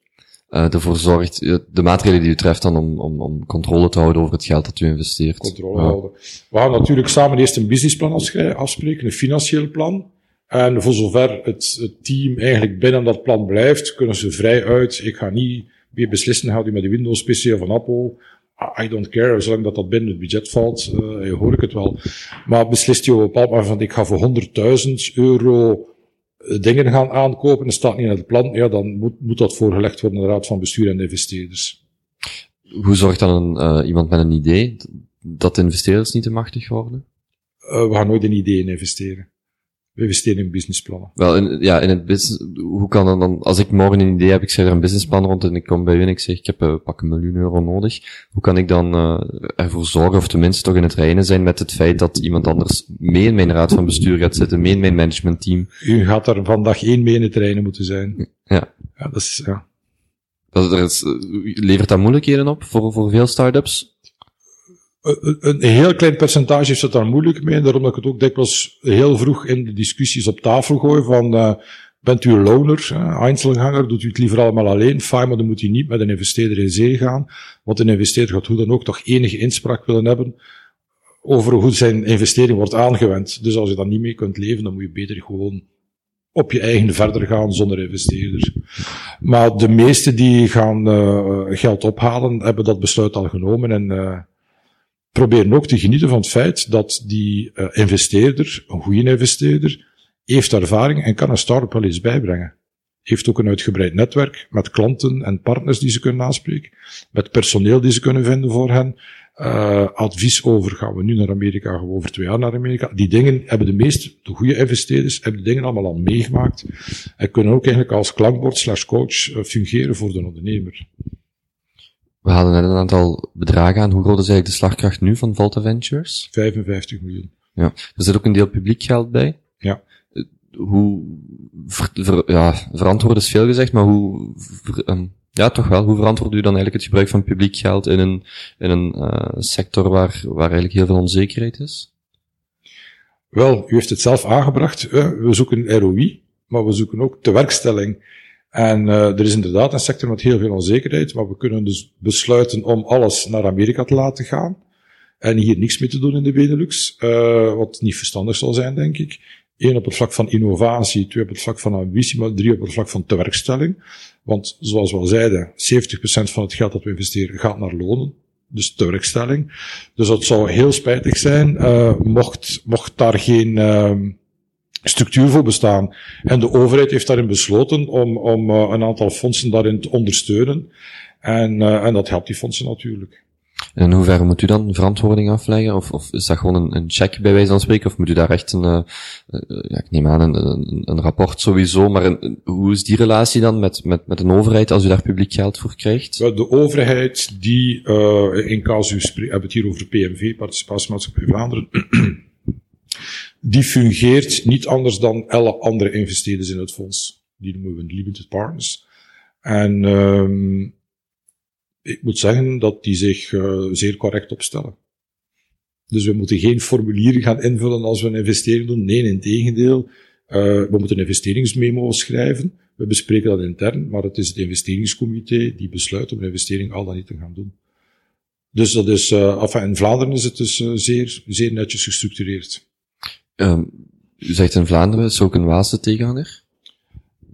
uh, ervoor zorgt, de maatregelen die u treft dan om, om, om controle te houden over het geld dat u investeert. Controle ja. houden. We gaan natuurlijk samen eerst een businessplan afspreken, een financieel plan. En voor zover het, het team eigenlijk binnen dat plan blijft, kunnen ze vrij uit. Ik ga niet weer beslissen, gaat u met de Windows PC of een Apple. I don't care, zolang dat dat binnen het budget valt, uh, hoor ik het wel. Maar beslist je op een bepaald moment van, ik ga voor 100.000 euro dingen gaan aankopen en staat niet in het plan, ja, dan moet, moet dat voorgelegd worden aan de raad van bestuur en de investeerders. Hoe zorgt dan een, uh, iemand met een idee dat de investeerders niet te machtig worden? Uh, we gaan nooit in ideeën investeren. We investeren in businessplannen. Wel, in, ja, in het business, hoe kan dan, dan, als ik morgen een idee heb, ik schrijf er een businessplan rond en ik kom bij u en ik zeg, ik heb uh, pak een miljoen euro nodig. Hoe kan ik dan uh, ervoor zorgen, of tenminste toch in het reinen zijn met het feit dat iemand anders mee in mijn raad van bestuur gaat zitten, mee in mijn managementteam? U gaat er van dag één mee in het reinen moeten zijn. Ja. Ja, dat is, ja. Dat, er is, levert dat moeilijkheden op voor, voor veel start-ups? Een heel klein percentage heeft het daar moeilijk mee. En daarom dat ik het ook dikwijls heel vroeg in de discussies op tafel gooi van, uh, bent u een loner, Einzelganger, doet u het liever allemaal alleen? Fijn, maar dan moet u niet met een investeerder in zee gaan. Want een investeerder gaat hoe dan ook toch enige inspraak willen hebben over hoe zijn investering wordt aangewend. Dus als je daar niet mee kunt leven, dan moet je beter gewoon op je eigen verder gaan zonder investeerder. Maar de meesten die gaan uh, geld ophalen, hebben dat besluit al genomen en uh, proberen ook te genieten van het feit dat die uh, investeerder, een goede investeerder, heeft ervaring en kan een start-up wel eens bijbrengen. Heeft ook een uitgebreid netwerk met klanten en partners die ze kunnen aanspreken, met personeel die ze kunnen vinden voor hen. Uh, advies over, gaan we nu naar Amerika, gaan we over twee jaar naar Amerika. Die dingen hebben de meeste, de goede investeerders, hebben de dingen allemaal al meegemaakt. En kunnen ook eigenlijk als klankbord slash coach uh, fungeren voor de ondernemer. We hadden net een aantal bedragen aan. Hoe groot is eigenlijk de slagkracht nu van Volta Ventures? 55 miljoen. Ja. Er zit ook een deel publiek geld bij. Ja. Hoe, ver, ver, ja, verantwoord is veel gezegd, maar hoe, ver, um, ja, toch wel. Hoe verantwoord u dan eigenlijk het gebruik van publiek geld in een, in een uh, sector waar, waar eigenlijk heel veel onzekerheid is? Wel, u heeft het zelf aangebracht. We zoeken ROI, maar we zoeken ook tewerkstelling. En uh, er is inderdaad een sector met heel veel onzekerheid, maar we kunnen dus besluiten om alles naar Amerika te laten gaan. En hier niks mee te doen in de Benelux, uh, wat niet verstandig zal zijn, denk ik. Eén op het vlak van innovatie, twee op het vlak van ambitie, maar drie op het vlak van tewerkstelling. Want zoals we al zeiden, 70% van het geld dat we investeren gaat naar lonen. Dus tewerkstelling. Dus dat zou heel spijtig zijn, uh, mocht, mocht daar geen, uh, structuur voor bestaan. En de overheid heeft daarin besloten om, om uh, een aantal fondsen daarin te ondersteunen. En, uh, en dat helpt die fondsen natuurlijk. En in hoeverre moet u dan verantwoording afleggen? Of, of is dat gewoon een, een check bij wijze van spreken? Of moet u daar echt een, uh, ja, ik neem aan, een, een, een rapport sowieso, maar een, hoe is die relatie dan met, met, met een overheid als u daar publiek geld voor krijgt? De overheid die, uh, in casus, we hebben het hier over PMV, Participatiemaatschappij Vlaanderen, die fungeert niet anders dan alle andere investeerders in het fonds. Die noemen we limited partners. En um, ik moet zeggen dat die zich uh, zeer correct opstellen. Dus we moeten geen formulieren gaan invullen als we een investering doen. Nee, in tegendeel. Uh, we moeten een investeringsmemo schrijven. We bespreken dat intern, maar het is het investeringscomité die besluit om een investering al dan niet te gaan doen. Dus dat is, uh, enfin, in Vlaanderen is het dus zeer, zeer netjes gestructureerd. Um, u zegt in Vlaanderen, is ook een Waalse tegenhanger?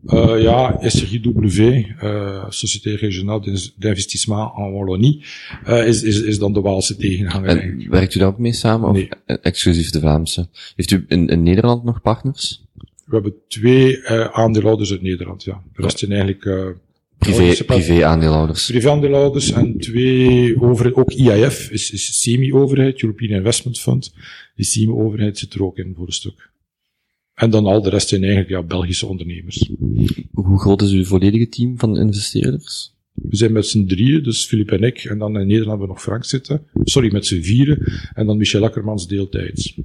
Uh, ja, SRIW, uh, Société Régionale d'Investissement en Wallonie, uh, is, is, is dan de Waalse tegenhanger. En eigenlijk. werkt u daar ook mee samen, of exclusief de Vlaamse? Heeft u in, in Nederland nog partners? We hebben twee uh, aandeelhouders uit Nederland, ja. De rest zijn eigenlijk... Uh, privé, privé aandeelhouders. Privé aandeelhouders en twee over, ook IIF is, is semi-overheid, European Investment Fund. Die semi-overheid zit er ook in voor een stuk. En dan al de rest zijn eigenlijk ja, Belgische ondernemers. Hoe groot is uw volledige team van investeerders? We zijn met z'n drieën, dus Filip en ik, en dan in Nederland hebben we nog Frank zitten. Sorry, met z'n vieren, en dan Michel Akkermans deeltijds.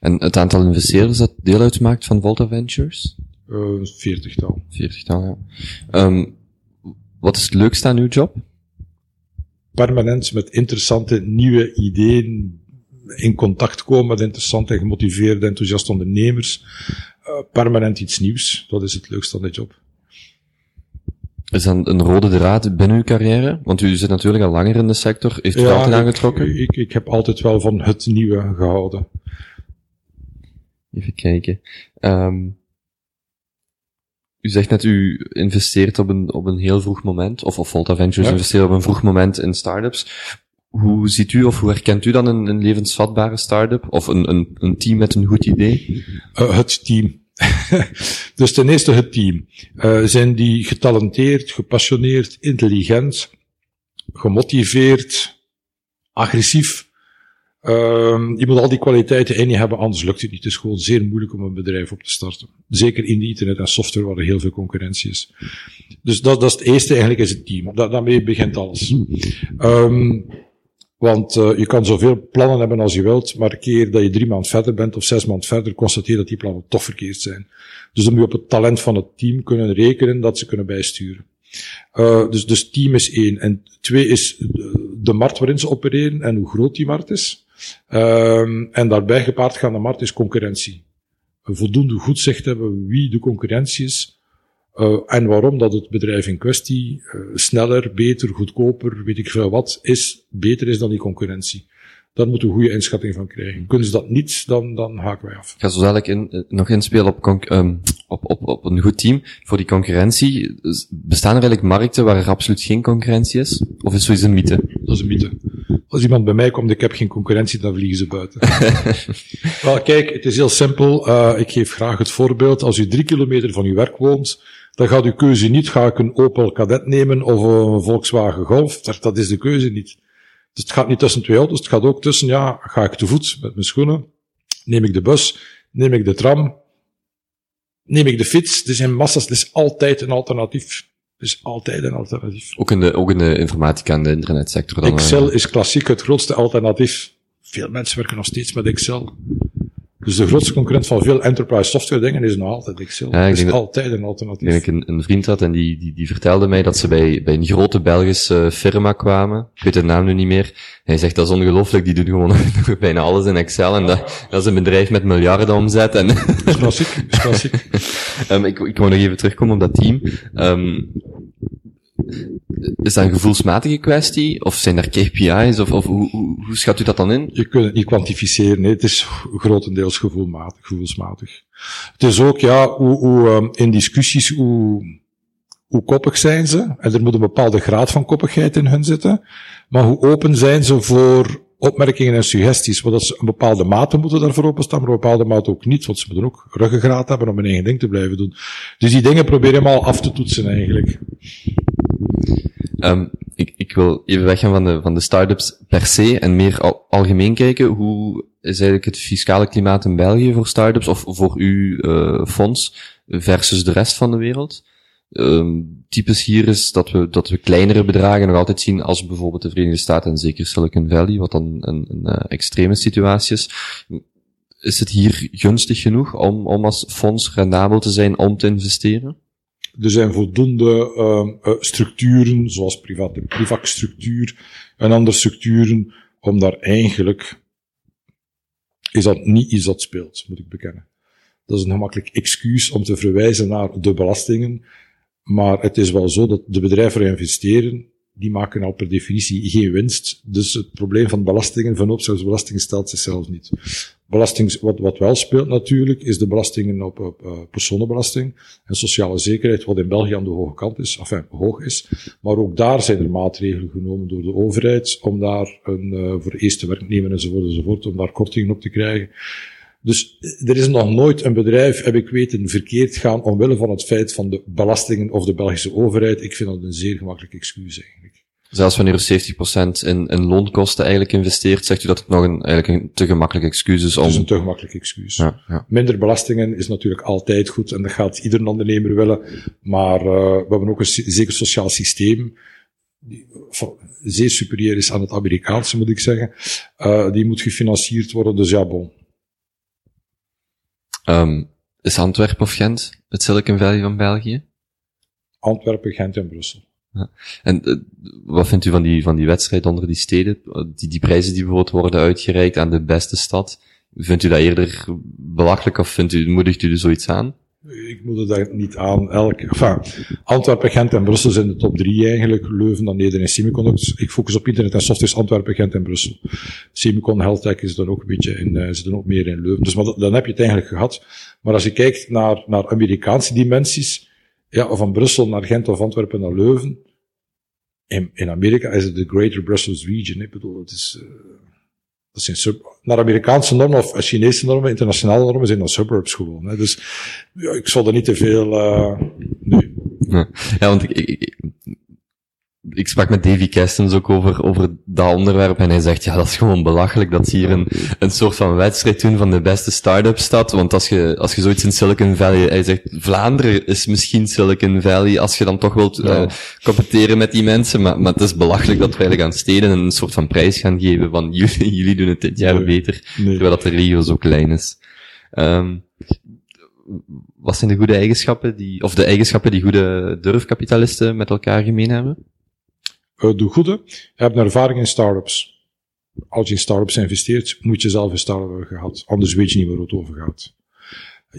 En het aantal investeerders dat deel uitmaakt van Volta Ventures? Uh, een veertigtal. Veertigtal, ja. Um, wat is het leukste aan uw job? Permanent met interessante nieuwe ideeën in contact komen met interessante, gemotiveerde, enthousiaste ondernemers. Uh, permanent iets nieuws, dat is het leukste aan de job. Is dat een rode draad binnen uw carrière? Want u zit natuurlijk al langer in de sector. Heeft u ja, altijd aangetrokken? Ik, ik heb altijd wel van het nieuwe gehouden. Even kijken. Um, u zegt net, u investeert op een, op een heel vroeg moment, of, of Volta Ventures ja. investeert op een vroeg moment in startups. Hoe ziet u of hoe herkent u dan een, een levensvatbare start-up? Of een, een, een team met een goed idee? Uh, het team. dus ten eerste het team. Uh, zijn die getalenteerd, gepassioneerd, intelligent, gemotiveerd, agressief? Uh, je moet al die kwaliteiten in je hebben, anders lukt het niet. Het is gewoon zeer moeilijk om een bedrijf op te starten. Zeker in de internet en software waar er heel veel concurrentie is. Dus dat, dat is het eerste eigenlijk, is het team. Daarmee begint alles. Um, want uh, je kan zoveel plannen hebben als je wilt, maar keer dat je drie maanden verder bent of zes maanden verder, constateer dat die plannen toch verkeerd zijn. Dus dan moet je op het talent van het team kunnen rekenen dat ze kunnen bijsturen. Uh, dus, dus team is één. En twee is de markt waarin ze opereren en hoe groot die markt is. Uh, en daarbij gepaard gaan de markt is concurrentie. Een voldoende goed zicht hebben wie de concurrentie is, uh, en waarom dat het bedrijf in kwestie uh, sneller, beter, goedkoper, weet ik veel wat, is, beter is dan die concurrentie. Daar moeten we een goede inschatting van krijgen. Kunnen ze dat niet, dan, dan haken wij af. Ik ga zo dadelijk in, eh, nog inspelen op, um, op, op, op een goed team. Voor die concurrentie, bestaan er eigenlijk markten waar er absoluut geen concurrentie is? Of is zoiets een mythe? Dat is een mythe. Als iemand bij mij komt, ik heb geen concurrentie, dan vliegen ze buiten. Wel, kijk, het is heel simpel. Uh, ik geef graag het voorbeeld. Als u drie kilometer van uw werk woont, dan gaat uw keuze niet, ga ik een Opel Kadett nemen of een Volkswagen Golf. Dat is de keuze niet. Dus het gaat niet tussen twee auto's, het gaat ook tussen, ja, ga ik te voet met mijn schoenen, neem ik de bus, neem ik de tram, neem ik de fiets. Er zijn massa's, het is altijd een alternatief. Het is altijd een alternatief. Ook in de, ook in de informatica en de internetsector dan? Excel is klassiek het grootste alternatief. Veel mensen werken nog steeds met Excel. Dus de grootste concurrent van veel enterprise software dingen is nog altijd Excel. Ja, ik is altijd een alternatief. Ik een, een vriend had en die, die, die vertelde mij dat ze bij, bij een grote Belgische firma kwamen. Ik weet de naam nu niet meer. Hij zegt dat is ongelooflijk, die doen gewoon bijna alles in Excel en dat, dat is een bedrijf met miljarden omzet. En dat is klassiek, is klassiek. um, ik, ik wou nog even terugkomen op dat team. Um, is dat een gevoelsmatige kwestie? Of zijn er KPI's? Of, of hoe, hoe, schat u dat dan in? Je kunt het niet kwantificeren. Nee. Het is grotendeels gevoelmatig, gevoelsmatig. Het is ook, ja, hoe, hoe um, in discussies, hoe, hoe koppig zijn ze? En er moet een bepaalde graad van koppigheid in hun zitten. Maar hoe open zijn ze voor opmerkingen en suggesties? Want dat ze een bepaalde mate moeten daarvoor openstaan, maar een bepaalde mate ook niet. Want ze moeten ook ruggengraat hebben om hun eigen ding te blijven doen. Dus die dingen proberen we af te toetsen eigenlijk. Um, ik, ik wil even weggaan van de, van de start-ups per se en meer al, algemeen kijken. Hoe is eigenlijk het fiscale klimaat in België voor start-ups of voor uw uh, fonds versus de rest van de wereld? Um, typisch hier is dat we, dat we kleinere bedragen nog altijd zien als bijvoorbeeld de Verenigde Staten en zeker Silicon Valley, wat dan een, een uh, extreme situatie is. Is het hier gunstig genoeg om, om als fonds rendabel te zijn om te investeren? Er zijn voldoende uh, structuren, zoals private privac-structuur en andere structuren, om daar eigenlijk, is dat niet iets dat speelt, moet ik bekennen. Dat is een gemakkelijk excuus om te verwijzen naar de belastingen, maar het is wel zo dat de bedrijven investeren, die maken al per definitie geen winst. Dus het probleem van belastingen, van opstelbelasting stelt zichzelf niet. Belasting, wat, wat wel speelt natuurlijk, is de belastingen op, op uh, personenbelasting en sociale zekerheid, wat in België aan de hoge kant is, enfin, hoog is. Maar ook daar zijn er maatregelen genomen door de overheid om daar een, uh, voor eerste werknemer enzovoort enzovoort, om daar kortingen op te krijgen. Dus er is nog nooit een bedrijf, heb ik weten, verkeerd gaan omwille van het feit van de belastingen of de Belgische overheid. Ik vind dat een zeer gemakkelijk excuus eigenlijk. Zelfs wanneer u 70% in, in loonkosten eigenlijk investeert, zegt u dat het nog een, eigenlijk een te gemakkelijk excuus is om... Het is een te gemakkelijk excuus. Ja, ja. Minder belastingen is natuurlijk altijd goed en dat gaat ieder ondernemer willen. Maar uh, we hebben ook een zeker sociaal systeem die zeer superieur is aan het Amerikaanse, moet ik zeggen. Uh, die moet gefinancierd worden, dus ja, bon. Um, is Antwerpen of Gent het Silicon Valley van België? Antwerpen, Gent en Brussel. Ja. En uh, wat vindt u van die, van die wedstrijd onder die steden? Die, die prijzen die bijvoorbeeld worden uitgereikt aan de beste stad. Vindt u dat eerder belachelijk of vindt u, moedigt u er zoiets aan? Ik moet het niet aan. Elk, enfin, Antwerpen, Gent en Brussel zijn de top drie eigenlijk. Leuven, dan Nederland en Semiconductors. Ik focus op internet en software Antwerpen, Gent en Brussel. Semicon, Healthtech is dan ook een beetje in, uh, zit dan ook meer in Leuven. Dus maar dan heb je het eigenlijk gehad. Maar als je kijkt naar, naar Amerikaanse dimensies, ja, van Brussel naar Gent of Antwerpen naar Leuven. In, in Amerika is het de Greater Brussels Region. Ik bedoel, het is, uh, dat zijn sub, naar Amerikaanse normen of Chinese normen, internationale normen zijn dat suburbs gewoon. Hè. Dus ik zal er niet te veel, uh, nee. Ja want ik, ik, ik sprak met Davy Kestens ook over, over dat onderwerp en hij zegt, ja, dat is gewoon belachelijk dat ze hier een, een soort van wedstrijd doen van de beste start-up stad, want als je, als je zoiets in Silicon Valley, hij zegt, Vlaanderen is misschien Silicon Valley, als je dan toch wilt ja. uh, competeren met die mensen, maar, maar het is belachelijk dat we eigenlijk aan steden een soort van prijs gaan geven van jullie, jullie doen het dit jaar nee. beter, nee. terwijl dat de regio zo klein is. Um, wat zijn de goede eigenschappen die, of de eigenschappen die goede durfkapitalisten met elkaar gemeen hebben? Uh, de goede, hebben ervaring in startups. Als je in startups investeert, moet je zelf een start-up hebben gehad. Anders weet je niet waar het over gaat.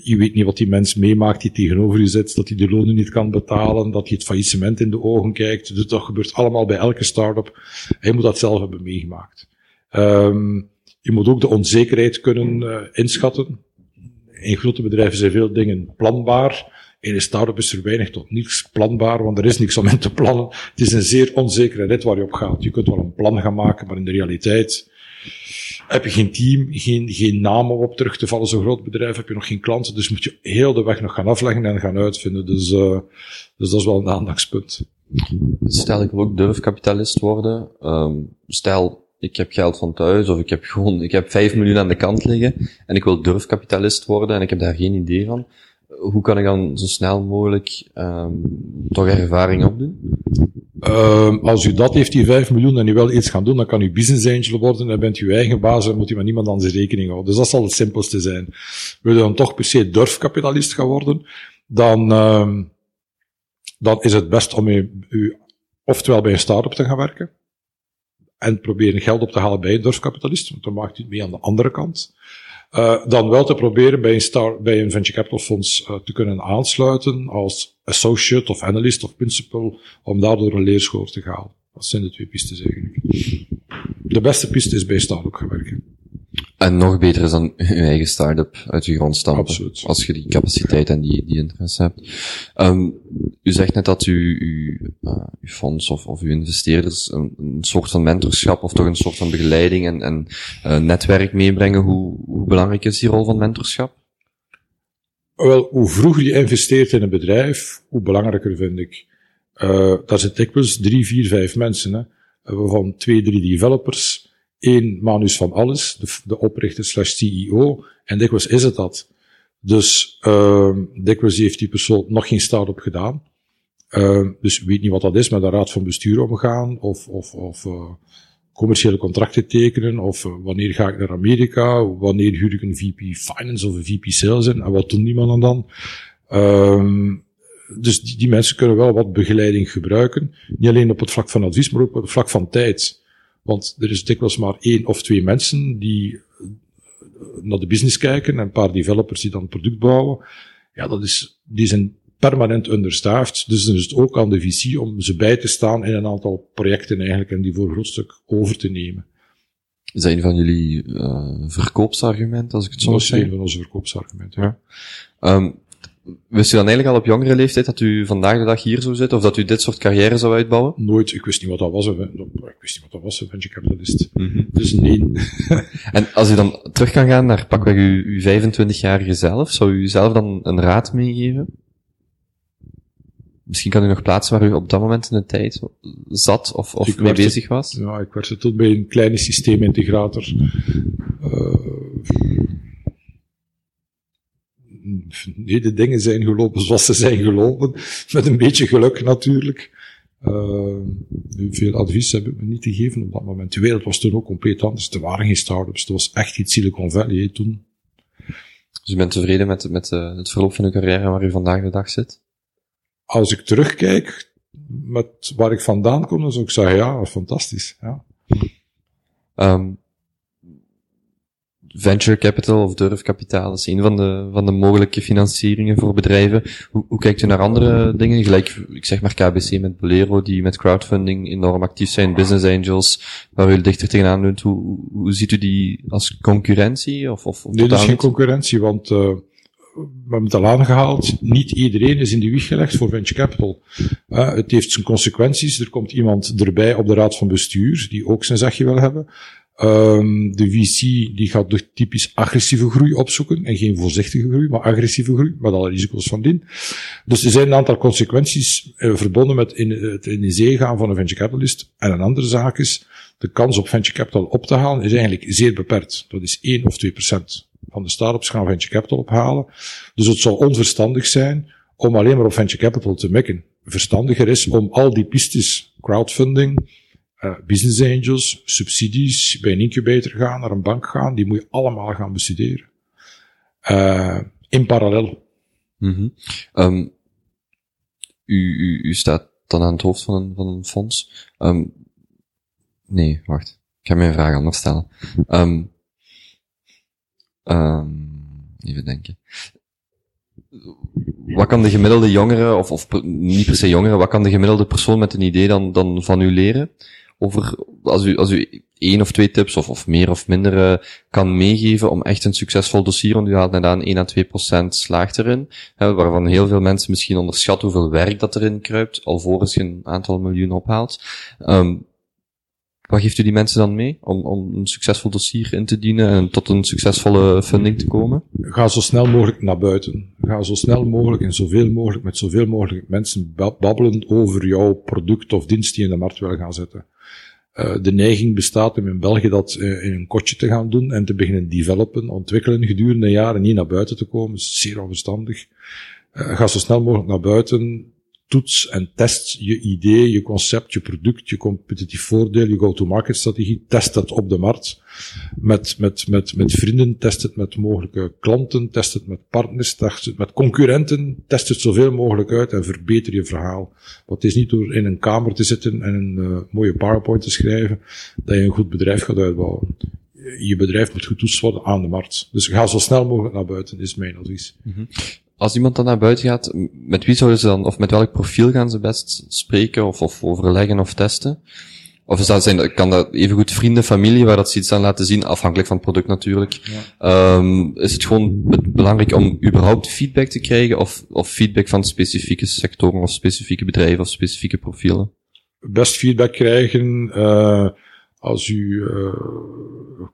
Je weet niet wat die mens meemaakt die tegenover je zit, dat hij de lonen niet kan betalen, dat hij het faillissement in de ogen kijkt. Dus dat gebeurt allemaal bij elke start-up. Hij moet dat zelf hebben meegemaakt. Um, je moet ook de onzekerheid kunnen uh, inschatten. In grote bedrijven zijn veel dingen planbaar. In een start-up is er weinig tot niets planbaar, want er is niks om in te plannen. Het is een zeer onzekere rit waar je op gaat. Je kunt wel een plan gaan maken, maar in de realiteit heb je geen team, geen, geen namen op terug te vallen. Zo'n groot bedrijf heb je nog geen klanten, dus moet je heel de weg nog gaan afleggen en gaan uitvinden. Dus, uh, dus dat is wel een aandachtspunt. Stel ik wil ook durfkapitalist worden. Um, stel ik heb geld van thuis of ik heb gewoon, ik heb 5 miljoen aan de kant liggen en ik wil durfkapitalist worden en ik heb daar geen idee van hoe kan ik dan zo snel mogelijk um, toch ervaring opdoen? Uh, als u dat heeft, die 5 miljoen, en u wil iets gaan doen, dan kan u business angel worden, dan bent u uw eigen baas en moet u met niemand anders rekening houden. Dus dat zal het simpelste zijn. Wil u dan toch per se durfkapitalist gaan worden, dan, uh, dan is het best om u, u oftewel bij een start-up te gaan werken, en proberen geld op te halen bij een durfkapitalist, want dan maakt u het mee aan de andere kant. Uh, dan wel te proberen bij een, star, bij een venture capital fonds uh, te kunnen aansluiten als associate of analyst of principal, om daardoor een leerschool te gaan. Dat zijn de twee pistes eigenlijk. De beste piste is bij start-up gaan werken. En nog beter is dan je eigen start-up uit je grond stampen. Absoluut. Als je die capaciteit en die, die interesse hebt. Um, u zegt net dat u, u, uh, uw fonds of, of uw investeerders een, een, soort van mentorschap of toch een soort van begeleiding en, en uh, netwerk meebrengen. Hoe, hoe belangrijk is die rol van mentorschap? Wel, hoe vroeger je investeert in een bedrijf, hoe belangrijker vind ik. Uh, daar zitten dikwijls drie, vier, vijf mensen, hè, waarvan twee, drie developers, één Manus van alles, de, de oprichter slash CEO, en dikwijls is het dat. Dus uh, dikwijls heeft die persoon nog geen start-up gedaan. Uh, dus weet niet wat dat is, met de raad van bestuur omgaan, of, of, of uh, commerciële contracten tekenen, of uh, wanneer ga ik naar Amerika, wanneer huur ik een VP Finance of een VP Sales in, en wat doen die mannen dan? Uh, dus die, die mensen kunnen wel wat begeleiding gebruiken. Niet alleen op het vlak van advies, maar ook op het vlak van tijd. Want er is dikwijls maar één of twee mensen die naar de business kijken en een paar developers die dan het product bouwen. Ja, dat is, die zijn permanent understaffed. Dus dan is het ook aan de visie om ze bij te staan in een aantal projecten eigenlijk en die voor een groot stuk over te nemen. Is dat een van jullie uh, verkoopsargumenten, als ik het zo zeggen? Dat is een van onze verkoopsargumenten, ja. Um, Wist u dan eigenlijk al op jongere leeftijd dat u vandaag de dag hier zou zitten, of dat u dit soort carrière zou uitbouwen? Nooit. Ik wist niet wat dat was. Ik wist niet wat dat was, een venture capitalist. Dus nee. En als u dan terug kan gaan naar pakweg uw, uw 25-jarige zelf, zou u zelf dan een raad meegeven? Misschien kan u nog plaatsen waar u op dat moment in de tijd zat of, of Ik mee bezig was? Ja, ik werkte toen bij een kleine systeemintegrator. Eh, nee, de dingen zijn gelopen zoals ze zijn gelopen. Met een beetje geluk natuurlijk. Eh, veel advies heb ik me niet te geven op dat moment. De wereld was toen ook compleet anders. Er waren geen start-ups. Het was echt iets Silicon Valley hè, toen. Dus u bent tevreden met, met eh, het verloop van uw carrière waar u vandaag de dag zit? Als ik terugkijk met waar ik vandaan kom, dan zou ik zeggen, ja, fantastisch. Ja. Ehm, venture capital of durfkapitaal is een van de, van de mogelijke financieringen voor bedrijven. Hoe, hoe kijkt u naar andere dingen? Gelijk, ik zeg maar KBC met Bolero, die met crowdfunding enorm actief zijn, business angels, waar u dichter tegenaan leunt. Hoe, hoe, ziet u die als concurrentie? Of, of, of Nee, dat is geen concurrentie, want uh, we hebben het al aangehaald. Niet iedereen is in de wieg gelegd voor venture capital. Uh, het heeft zijn consequenties. Er komt iemand erbij op de raad van bestuur, die ook zijn zegje wil hebben. Um, de VC die gaat de typisch agressieve groei opzoeken. En geen voorzichtige groei, maar agressieve groei. Met alle risico's van dien. Dus er zijn een aantal consequenties uh, verbonden met in, het in de zee gaan van een venture capitalist. En een andere zaak is, de kans op venture capital op te halen is eigenlijk zeer beperkt. Dat is 1 of 2 procent van de start-ups gaan venture capital ophalen. Dus het zou onverstandig zijn om alleen maar op venture capital te mikken. Verstandiger is om al die pistes, crowdfunding, uh, business angels, subsidies, bij een incubator gaan, naar een bank gaan, die moet je allemaal gaan bestuderen. Uh, in parallel. -hmm. um, u, u, u staat dan aan het hoofd van een, van een fonds. Um, nee, wacht. Ik ga mijn vraag anders stellen. Um, even denken. Wat kan de gemiddelde jongere, of, of niet per se jongere, wat kan de gemiddelde persoon met een idee dan, dan van u leren? Over, als u, als u één of twee tips, of, of meer of minder, uh, kan meegeven om echt een succesvol dossier, want u haalt net aan 1 à 2 procent slaagt erin, hè, waarvan heel veel mensen misschien onderschatten hoeveel werk dat erin kruipt, alvorens je een aantal miljoen ophaalt. Um, wat geeft u die mensen dan mee om, om een succesvol dossier in te dienen en tot een succesvolle funding te komen? Ga zo snel mogelijk naar buiten. Ga zo snel mogelijk en zoveel mogelijk met zoveel mogelijk mensen babbelen over jouw product of dienst die je in de markt wil gaan zetten. Uh, de neiging bestaat om in België dat uh, in een kotje te gaan doen en te beginnen developen, ontwikkelen gedurende jaren, niet naar buiten te komen. Is zeer onverstandig. Uh, ga zo snel mogelijk naar buiten toets en test je idee, je concept, je product, je competitief voordeel, je go-to-market strategie. Test dat op de markt met, met, met, met vrienden, test het met mogelijke klanten, test het met partners, test het met concurrenten, test het zoveel mogelijk uit en verbeter je verhaal. Want het is niet door in een kamer te zitten en een uh, mooie PowerPoint te schrijven dat je een goed bedrijf gaat uitbouwen. Je bedrijf moet getoetst worden aan de markt. Dus ga zo snel mogelijk naar buiten, is mijn advies. -hmm als iemand dan naar buiten gaat, met wie zouden ze dan, of met welk profiel gaan ze best spreken, of, of overleggen of testen? Of is dat zijn, kan dat evengoed vrienden, familie, waar dat ze iets aan laten zien, afhankelijk van het product natuurlijk. Ja. Um, is het gewoon belangrijk om überhaupt feedback te krijgen, of, of feedback van specifieke sectoren, of specifieke bedrijven, of specifieke profielen? Best feedback krijgen, uh, als u uh,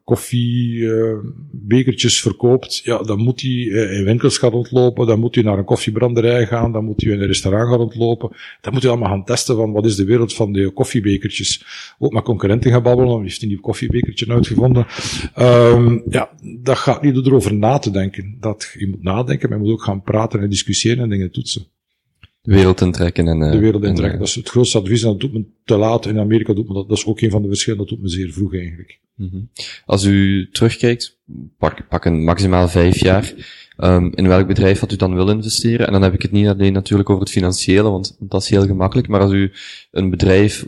koffiebekertjes uh, verkoopt, ja, dan moet u uh, in winkels gaan rondlopen, dan moet u naar een koffiebranderij gaan, dan moet u in een restaurant gaan rondlopen. Dan moet u allemaal gaan testen van wat is de wereld van de koffiebekertjes. Ook met concurrenten gaan babbelen, heeft een nieuw koffiebekertje uitgevonden. Um, ja, dat gaat niet door erover na te denken. Dat, je moet nadenken, maar je moet ook gaan praten en discussiëren en dingen toetsen. De wereld intrekken en... Uh, de wereld intrekken, en, dat is het grootste advies en dat doet men te laat. In Amerika doet men dat, dat is ook een van de verschillen, dat doet men zeer vroeg eigenlijk. Mm -hmm. Als u terugkijkt, pak, pak een maximaal vijf jaar, um, in welk bedrijf had u dan wil investeren? En dan heb ik het niet alleen natuurlijk over het financiële, want dat is heel gemakkelijk, maar als u een bedrijf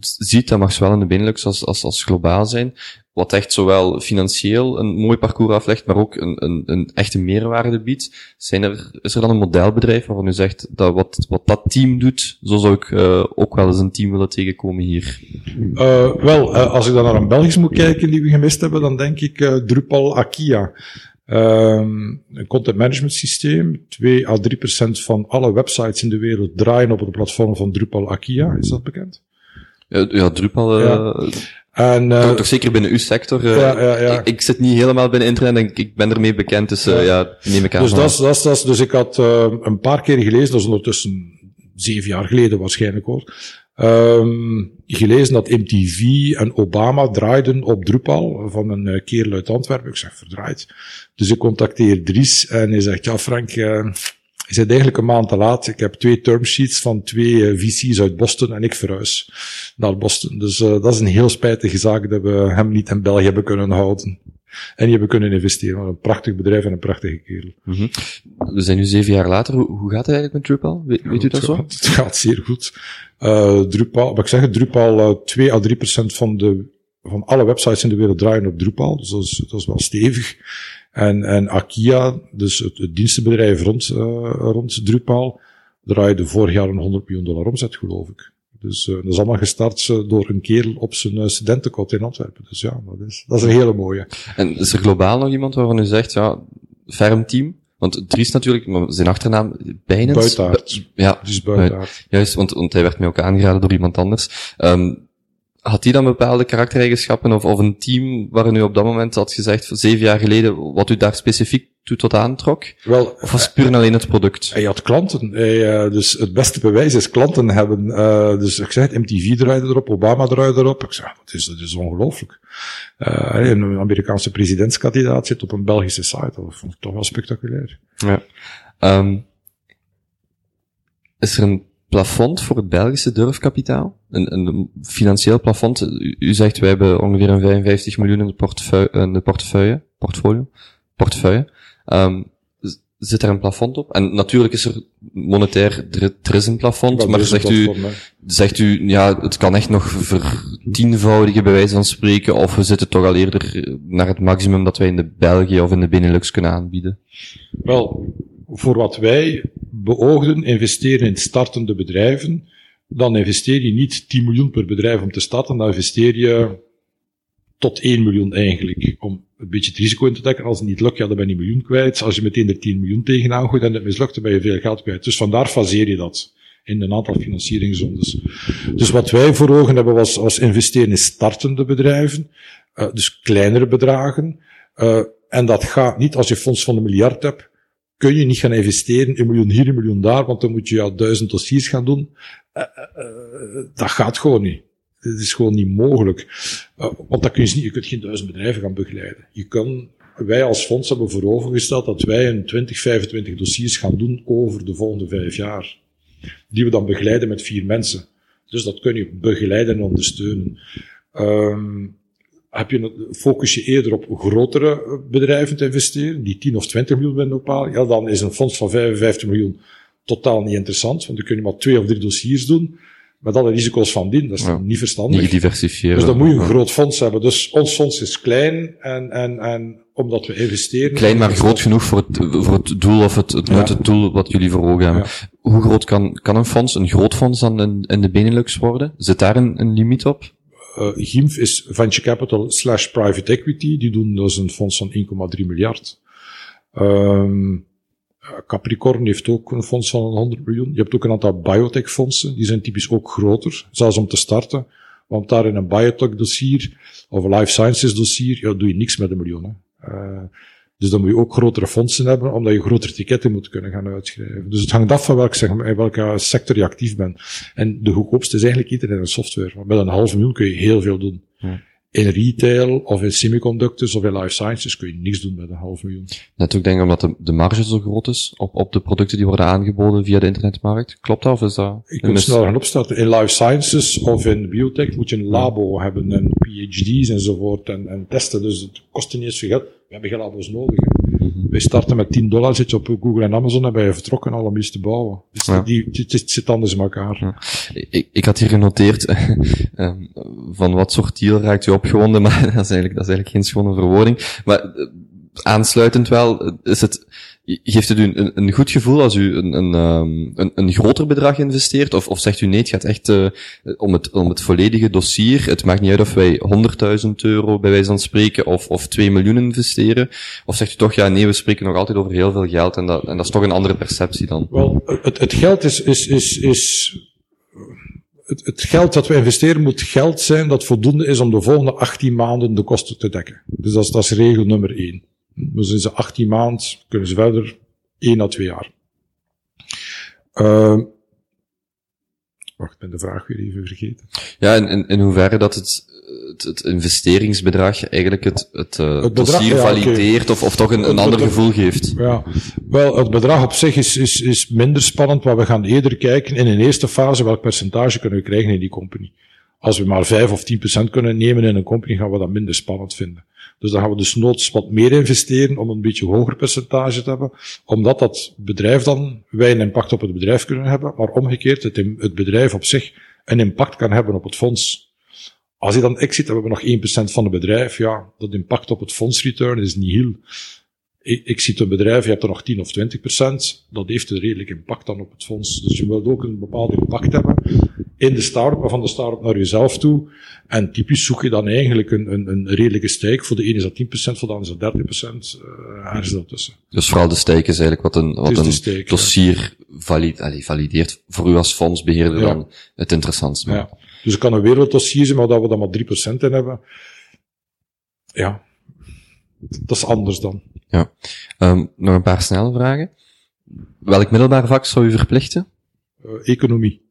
ziet, dat mag zowel in de Benelux als, als, als globaal zijn, wat echt zowel financieel een mooi parcours aflegt, maar ook een, een, een echte meerwaarde biedt. Zijn er, is er dan een modelbedrijf waarvan u zegt dat wat, wat dat team doet, zo zou ik uh, ook wel eens een team willen tegenkomen hier? Uh, wel, uh, als ik dan naar een Belgisch moet kijken die we gemist hebben, dan denk ik Drupal Akia. Um, een content management systeem. 2 à 3 procent van alle websites in de wereld draaien op het platform van Drupal Akia. Is dat bekend? Ja, ja Drupal... Ja. Uh, En, uh, toch, toch zeker binnen uw sector. Uh, Ja, ja, ja. Ik, ik zit niet helemaal binnen internet en ik, ik ben ermee bekend, dus uh, ja, neem ik aan. dus, dat is, dat is, dat dus ik had een paar keer gelezen, dat is ondertussen zeven jaar geleden waarschijnlijk hoor, um, gelezen dat MTV en Obama draaiden op Drupal van een kerel uit Antwerpen. Ik zeg, verdraaid. Dus ik contacteer Dries en hij zegt, ja Frank, je bent eigenlijk een maand te laat. Ik heb twee termsheets van twee uh, VC's uit Boston en ik verhuis naar Boston. Dus uh, dat is een heel spijtige zaak dat we hem niet in België hebben kunnen houden. En die hebben kunnen investeren. Een prachtig bedrijf en een prachtige kerel. Mm -hmm. We zijn nu zeven jaar later. Hoe, gaat het eigenlijk met Drupal? We, weet u dat zo? Het gaat zeer goed. Uh, Drupal, wat ik zeg, Drupal, uh, 2 à 3 procent van de, van alle websites in de wereld draaien op Drupal. Dus dat is, dat is wel stevig. En, en Akia, dus het, het dienstenbedrijf rond, uh, rond Drupal, draaide vorig jaar een 100 miljoen dollar omzet, geloof ik. Dus uh, dat is allemaal gestart uh, door een kerel op zijn uh, studentenkot in Antwerpen. Dus ja, dat is, dat is een hele mooie. En is er globaal nog iemand waarvan u zegt, ja, ferm team? Want Dries natuurlijk, maar zijn achternaam, Bijnens? Buitaard. Ja, dus Buitaard. Juist, want, want hij werd mij ook aangeraden door iemand anders. Um, had hij dan bepaalde karaktereigenschappen of, of een team waarin u op dat moment had gezegd, zeven jaar geleden, wat u daar specifiek toe tot aantrok? Wel, of was het puur en alleen het product? Hij had klanten. Hij, uh, dus het beste bewijs is klanten hebben. Uh, dus ik zei het, MTV draaide erop, Obama draaide erop. Ik zei, dat is, dat is ongelooflijk. Uh, een Amerikaanse presidentskandidaat zit op een Belgische site. Dat vond ik toch wel spectaculair. Ja. Um, is er een plafond voor het Belgische durfkapitaal? Een, een financieel plafond? U, u, zegt, wij hebben ongeveer een 55 miljoen in de portefeuille, in de portefeuille, portfolio, portefeuille. Um, zit er een plafond op? En natuurlijk is er monetair, er, er is een plafond, maar zegt u, platform, zegt u, ja, het kan echt nog vertienvoudigen bij wijze van spreken, of we zitten toch al eerder naar het maximum dat wij in de België of in de Benelux kunnen aanbieden? Wel, voor wat wij beoogden investeren in startende bedrijven, dan investeer je niet 10 miljoen per bedrijf om te starten, dan investeer je tot 1 miljoen eigenlijk, om een beetje het risico in te dekken. Als het niet lukt, ja, dan ben je een miljoen kwijt. Als je meteen er 10 miljoen tegenaan gooit en het mislukt, dan ben je veel geld kwijt. Dus vandaar faseer je dat in een aantal financieringsrondes. Dus wat wij voor ogen hebben was, was investeren in startende bedrijven, uh, dus kleinere bedragen. Uh, en dat gaat niet als je fonds van een miljard hebt, kun je niet gaan investeren, een miljoen hier, een miljoen daar, want dan moet je ja duizend dossiers gaan doen. Uh, dat gaat gewoon niet. Het is gewoon niet mogelijk. Want dat kun je niet, je kunt geen duizend bedrijven gaan begeleiden. Je kan, wij als fonds hebben voor overgesteld dat wij een 20, 25 dossiers gaan doen over de volgende vijf jaar. Die we dan begeleiden met vier mensen. Dus dat kun je begeleiden en ondersteunen. Um, heb je, focus je eerder op grotere bedrijven te investeren, die 10 of 20 miljoen willen bepalen, ja, dan is een fonds van 55 miljoen totaal niet interessant, want dan kun je maar twee of drie dossiers doen, met alle risico's van dien. Dat is Ja. niet verstandig. Niet diversifiëren. dus dan moet je een groot fonds hebben. Dus ons fonds is klein en, en, en omdat we investeren. Klein, maar groot genoeg voor het, voor het doel of het, het Ja. het doel wat jullie voor ogen hebben. Hoe groot kan, kan een fonds, een groot fonds dan in, in de Benelux worden? Zit daar een, een limiet op? Uh, GIMF is venture capital slash private equity. Die doen dus een fonds van 1,3 miljard. Um, Capricorn heeft ook een fonds van 100 miljoen. Je hebt ook een aantal biotech fondsen. Die zijn typisch ook groter. Zelfs om te starten. Want daar in een biotech dossier of life sciences dossier, ja, doe je niks met een miljoen. Uh, dus dan moet je ook grotere fondsen hebben, omdat je grotere ticketten moet kunnen gaan uitschrijven. Dus het hangt af van welk, zeg maar, in welke sector je actief bent. En de goedkoopste is eigenlijk internet en software. Want met een half miljoen kun je heel veel doen. In retail, of in semiconductors, of in life sciences kun je niks doen met een half miljoen. Net ook denk ik omdat de, de marge zo groot is op, op de producten die worden aangeboden via de internetmarkt. Klopt dat of is dat? Ik moet mis- snel gaan opstarten. In life sciences of in biotech moet je een labo hebben en PhD's enzovoort en, en testen. Dus het kost niet eens veel geld. We hebben geen labo's nodig. hè. Mhm. Wij starten met 10 dollar, zit je op Google en Amazon en ben je vertrokken al om iets te bouwen. Dus Ja. die, het zit anders in elkaar. Ik, ik had hier genoteerd ehm, van wat soort deal raakt u opgewonden, maar dat is eigenlijk, dat is eigenlijk geen schone verwoording. Maar eh, aansluitend wel, is het, geeft het u een, een goed gevoel als u een, een, ehm, een, een groter bedrag investeert? Of, of zegt u nee, het gaat echt uh, om, het, om het volledige dossier. Het maakt niet uit of wij 100.000 euro bij wijze van spreken of, of 2 miljoen investeren. Of zegt u toch, ja nee, we spreken nog altijd over heel veel geld en dat, en dat is toch een andere perceptie dan? Wel, het, het geld is, is, is, is het, het, geld dat we investeren moet geld zijn dat voldoende is om de volgende 18 maanden de kosten te dekken. Dus dat is, dat is regel nummer 1. Dus in ze 18 maanden kunnen ze verder 1 à 2 jaar. Uh, wacht, ik ben de vraag weer even vergeten. Ja, in, in, in hoeverre dat het het, het investeringsbedrag eigenlijk het, het, uh, het bedrag, dossier ja, valideert okay. of, of toch een, een ander gevoel geeft? Ja, wel, het bedrag op zich is, is, is minder spannend, maar we gaan eerder kijken in een eerste fase welk percentage kunnen we krijgen in die company. Als we maar 5 of 10% kunnen nemen in een company, gaan we dat minder spannend vinden. Dus dan gaan we dus noods wat meer investeren om een beetje hoger percentage te hebben, omdat dat bedrijf dan, wij een impact op het bedrijf kunnen hebben, maar omgekeerd het, het bedrijf op zich een impact kan hebben op het fonds. Als je dan exit, dan hebben we nog 1% van het bedrijf. Ja, dat impact op het fondsreturn is niet heel. Ik zie een bedrijf, je hebt er nog 10 of 20% Dat heeft een redelijk impact dan op het fonds. Dus je wilt ook een bepaalde impact hebben in de start-up, maar van de start-up naar jezelf toe. En typisch zoek je dan eigenlijk een, een, een redelijke stake. Voor de ene is dat 10%, voor de andere is dat 30%. Uh, er is dat tussen. Dus vooral de stake is eigenlijk wat een, wat een dossier ja. allez, valideert voor u als fondsbeheerder ja. dan het interessantste. Ja. Dus het kan een werelddossier zijn, maar dat we dan maar 3% in hebben. Ja, dat is anders dan. Ja. Um, nog een paar snelle vragen. Welk middelbaar vak zou u verplichten? Uh, economie.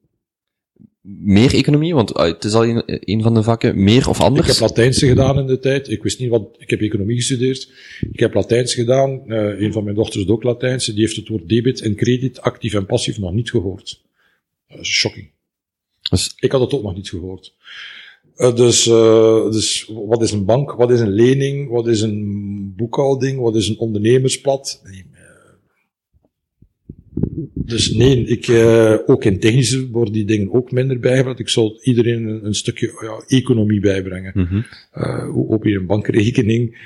Meer economie? Want uh, het is al een, een, van de vakken. Meer of anders? Ik heb Latijnse gedaan in de tijd. Ik wist niet wat... Ik heb economie gestudeerd. Ik heb Latijns gedaan. Uh, een van mijn dochters doet ook Latijnse. Die heeft het woord debit en krediet, actief en passief, nog niet gehoord. Dat is shocking. Dus ik had het ook nog niet gehoord. Uh, dus, uh, dus wat is een bank? Wat is een lening? Wat is een boekhouding? Wat is een ondernemersplat? Nee, uh, dus nee, ik, ook in technische worden die dingen ook minder bijgebracht. Ik zal iedereen een, een stukje ja, economie bijbrengen. Mm -hmm. hoe open je een bankrekening?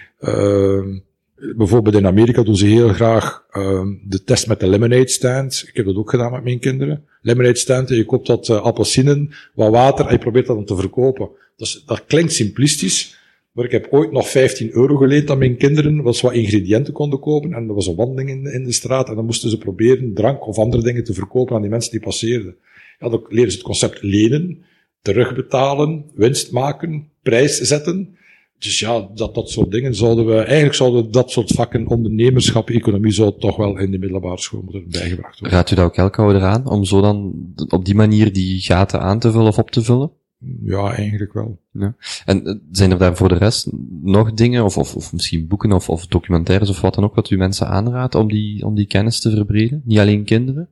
Bijvoorbeeld in Amerika doen ze heel graag um, de test met de lemonade stand. Ik heb dat ook gedaan met mijn kinderen. Lemonade stand, je koopt dat uh, appelsinen, wat water en je probeert dat dan te verkopen. Dat, dat klinkt simplistisch, maar ik heb ooit nog 15 euro geleend aan mijn kinderen, wat ze wat ingrediënten konden kopen. En er was een wandeling in, in de straat en dan moesten ze proberen drank of andere dingen te verkopen aan die mensen die passeerden. Ja, dan leren ze het concept lenen, terugbetalen, winst maken, prijs zetten. Dus ja, dat, dat soort dingen zouden we, eigenlijk zouden dat soort vakken, ondernemerschap, economie, zou toch wel in de middelbare school moeten bijgebracht worden. Raadt u dat ook elke ouder aan, om zo dan op die manier die gaten aan te vullen of op te vullen? Ja, eigenlijk wel. Ja. En eh, zijn er daar voor de rest nog dingen, of, of, of misschien boeken of, of documentaires of wat dan ook, wat u mensen aanraadt om die, om die kennis te verbreden? Niet alleen kinderen?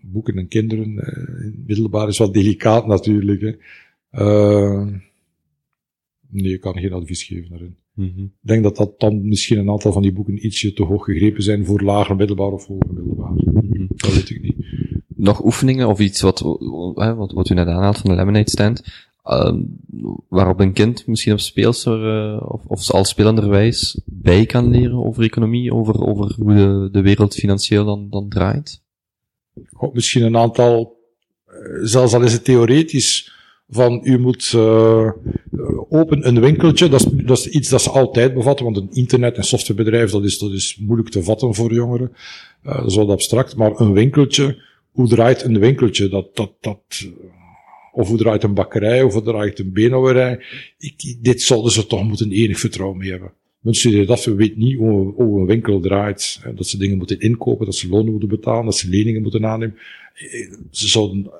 Boeken en kinderen, uh, middelbaar is wat delicaat natuurlijk. Hè. Uh, Nee, ik kan geen advies geven daarin. Mm -hmm. Ik denk dat dat dan misschien een aantal van die boeken ietsje te hoog gegrepen zijn voor lager middelbaar of hoger middelbaar. Mm -hmm. Dat weet ik niet. Nog oefeningen of iets wat, wat, wat u net aanhaalt van de Lemonade Stand, uh, waarop een kind misschien op speelser uh, of, of al spelenderwijs bij kan leren over economie, over, over hoe de, de wereld financieel dan, dan draait? Misschien een aantal, eh, zelfs al is het theoretisch, van u moet uh, open een winkeltje, dat is, dat is iets dat ze altijd bevatten, want een internet- en softwarebedrijf, dat is, dat is moeilijk te vatten voor jongeren. Uh, dat is wat abstract, maar een winkeltje, hoe draait een winkeltje? Dat, dat, dat, of hoe draait een bakkerij, of hoe draait een beenhouwerij? Ik, dit zouden ze toch moeten enig vertrouwen mee hebben. Mensen die dat weten niet hoe, hoe een winkel draait. Dat ze dingen moeten inkopen, dat ze lonen moeten betalen, dat ze leningen moeten aannemen. Ze zouden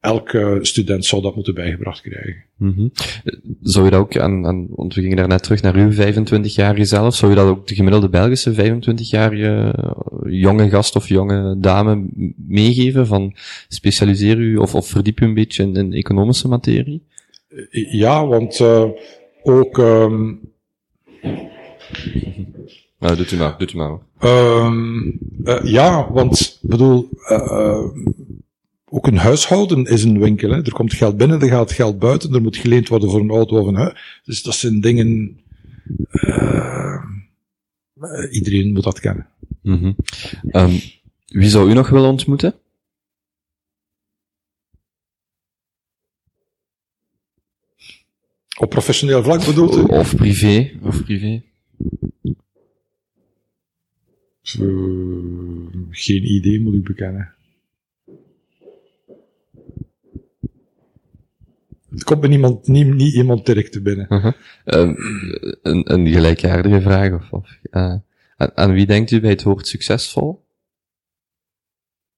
elke student zou dat moeten bijgebracht krijgen. Mm -hmm. Zou je dat ook aan, aan, want we gingen daar net terug naar uw 25-jarige zelf, zou je dat ook de gemiddelde Belgische 25-jarige jonge gast of jonge dame meegeven van specialiseer u of, of verdiep u een beetje in, in economische materie? Ja, want uh, ook... Um, nou, doet u maar, doet u maar. Um, uh, ja, want bedoel, uh, ook een huishouden is een winkel. Hè. Er komt geld binnen, er gaat geld buiten, er moet geleend worden voor een auto of een huis. Dus dat zijn dingen, uh, iedereen moet dat kennen. Mm -hmm. um, wie zou u nog willen ontmoeten? Op professioneel vlak bedoelt u? Of privé, of privé. Uh, geen idee, moet ik bekennen. Het komt me niemand, niet, niet iemand direct te binnen. Uh -huh. uh, een, een gelijkaardige vraag. Of, of uh, aan, aan, wie denkt u bij het woord succesvol?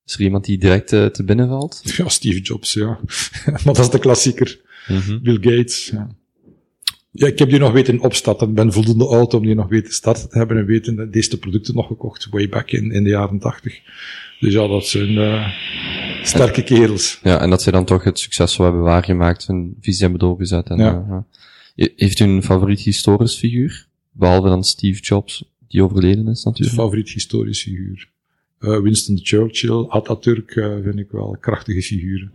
Is er iemand die direct uh, te binnen valt? Ja, Steve Jobs, ja. maar dat is de klassieker. -huh. Bill Gates, ja. Ja, ik heb die nog weten opstarten. Ik ben voldoende oud om die nog weten starten te hebben en weten deze producten nog gekocht, way back in, in de jaren tachtig. Dus ja, dat zijn uh, sterke kerels. Ja, en dat ze dan toch het succes zo hebben waargemaakt, hun visie hebben doorgezet. En, ja. uh, heeft u een favoriet historisch figuur? Behalve dan Steve Jobs, die overleden is natuurlijk. Favoriet historisch figuur. Uh, Winston Churchill, Atatürk vind ik wel krachtige figuren.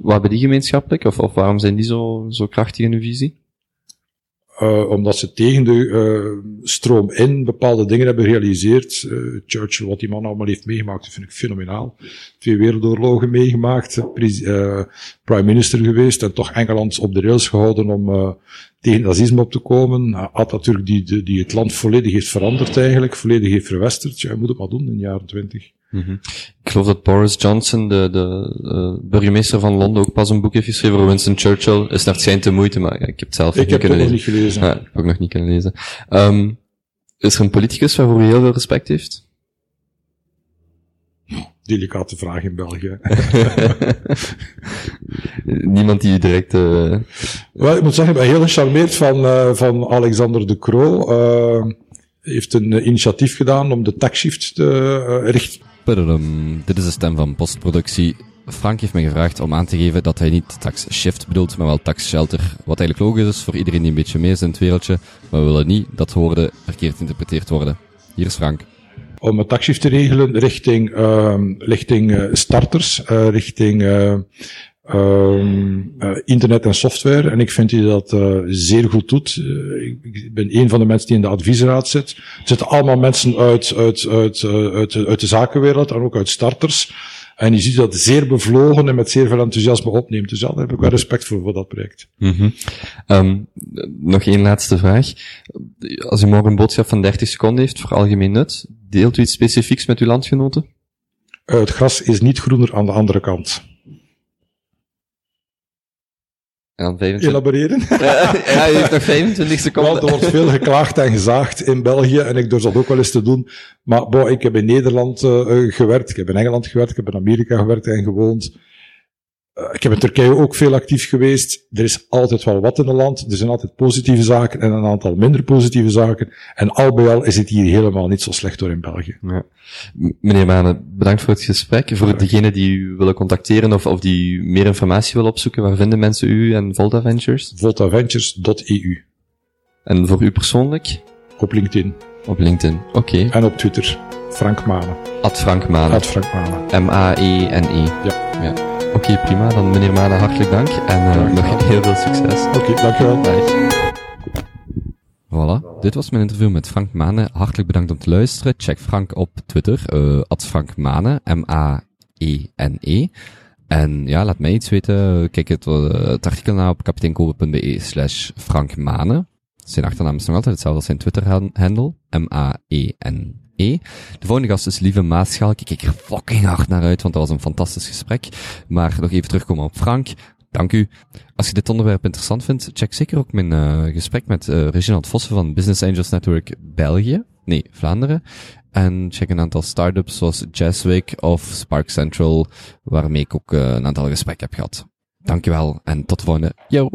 Wat hebben die gemeenschappelijk? Of, of waarom zijn die zo, zo krachtig in uw visie? Uh, omdat ze tegen de uh, stroom in bepaalde dingen hebben gerealiseerd. Uh, Churchill, wat die man allemaal heeft meegemaakt, vind ik fenomenaal. Twee wereldoorlogen meegemaakt, prime minister geweest en toch Engeland op de rails gehouden om tegen nazisme op te komen. Atatürk die, die, die het land volledig heeft veranderd eigenlijk, volledig heeft verwesterd. Ja, je moet het maar doen in de jaren twintig. Mm -hmm. Ik geloof dat Boris Johnson, de, de uh, burgemeester van Londen, ook pas een boek heeft geschreven over Winston Churchill. Is naar het schijnt te moeite, maar ik heb het zelf ik niet kunnen lezen. Ik heb het nog niet gelezen. Ja, ik heb ook nog niet kunnen lezen. Um, is er een politicus waarvoor u heel veel respect heeft? Delicate vraag in België. Niemand die u direct... Uh... Wel, ik moet zeggen, ik ben heel gecharmeerd van, uh, van Alexander de Croo. Uh, heeft een initiatief gedaan om de taxshift te richten. Puddelum. Dit is de stem van postproductie. Frank heeft me gevraagd om aan te geven dat hij niet tax shift bedoelt, maar wel tax shelter. Wat eigenlijk logisch is voor iedereen die een beetje mee is in het wereldje, maar we willen niet dat woorden verkeerd geïnterpreteerd worden. Hier is Frank. Om een taxshift te regelen richting, uh, richting uh, starters, uh, richting Um, uh, internet en software. En ik vind hij dat uh, zeer goed doet. Uh, ik, ik, ben een van de mensen die in de adviesraad zit. Er zitten allemaal mensen uit, uit, uit, uit, uit de zakenwereld en ook uit starters. En je ziet dat zeer bevlogen en met zeer veel enthousiasme opneemt. Dus ja, daar heb ik wel respect voor, voor dat project. Mm -hmm. um, nog één laatste vraag. Als u morgen een boodschap van 30 seconden heeft voor algemeen nut, deelt u iets specifieks met uw landgenoten? het gras is niet groener aan de andere kant. En dan 25... Elaboreren? Ja, je heeft nog 25 seconden. Wel, er wordt veel geklaagd en gezaagd in België en ik durf dat ook wel eens te doen. Maar bo, ik heb in Nederland uh, gewerkt, ik heb in Engeland gewerkt, ik heb in Amerika gewerkt en gewoond. Uh, ik heb in Turkije ook veel actief geweest. Er is altijd wel wat in het land. Er zijn altijd positieve zaken en een aantal minder positieve zaken. En al bij al is het hier helemaal niet zo slecht door in België. Ja. Meneer Mane, bedankt voor het gesprek. Voor degenen die u willen contacteren of, of die meer informatie willen opzoeken, waar vinden mensen u en Volta Ventures? Voltaventures.eu. En voor u persoonlijk? Op LinkedIn. Op LinkedIn, oké. Okay. En op Twitter. Frank Mane. At Frank Mane. At Frank Mane. M-A-E-N-E. Ja. ja. Oké, okay, prima. Dan meneer Mane, hartelijk dank. En uh, nog heel veel succes. Oké, okay, dankjewel. Bye. Voilà, dit was mijn interview met Frank Mane. Hartelijk bedankt om te luisteren. Check Frank op Twitter, uh, at Frank Mane, M-A-E-N-E. En ja, laat mij iets weten. Kijk het, uh, het artikel na op kapiteinkobe.be slash Frank Mane. Zijn achternaam is nog altijd hetzelfde als zijn Twitter-handle, M-A-E-N-E. E. De volgende gast is Lieve Maaschaal. Ik kijk er fucking hard naar uit, want dat was een fantastisch gesprek. Maar nog even terugkomen op Frank. Dank u. Als je dit onderwerp interessant vindt, check zeker ook mijn uh, gesprek met uh, Reginald Vossen van Business Angels Network België. Nee, Vlaanderen. En check een aantal startups zoals Jazzwick of Spark Central, waarmee ik ook uh, een aantal gesprekken heb gehad. Dankjewel en tot de volgende. Yo!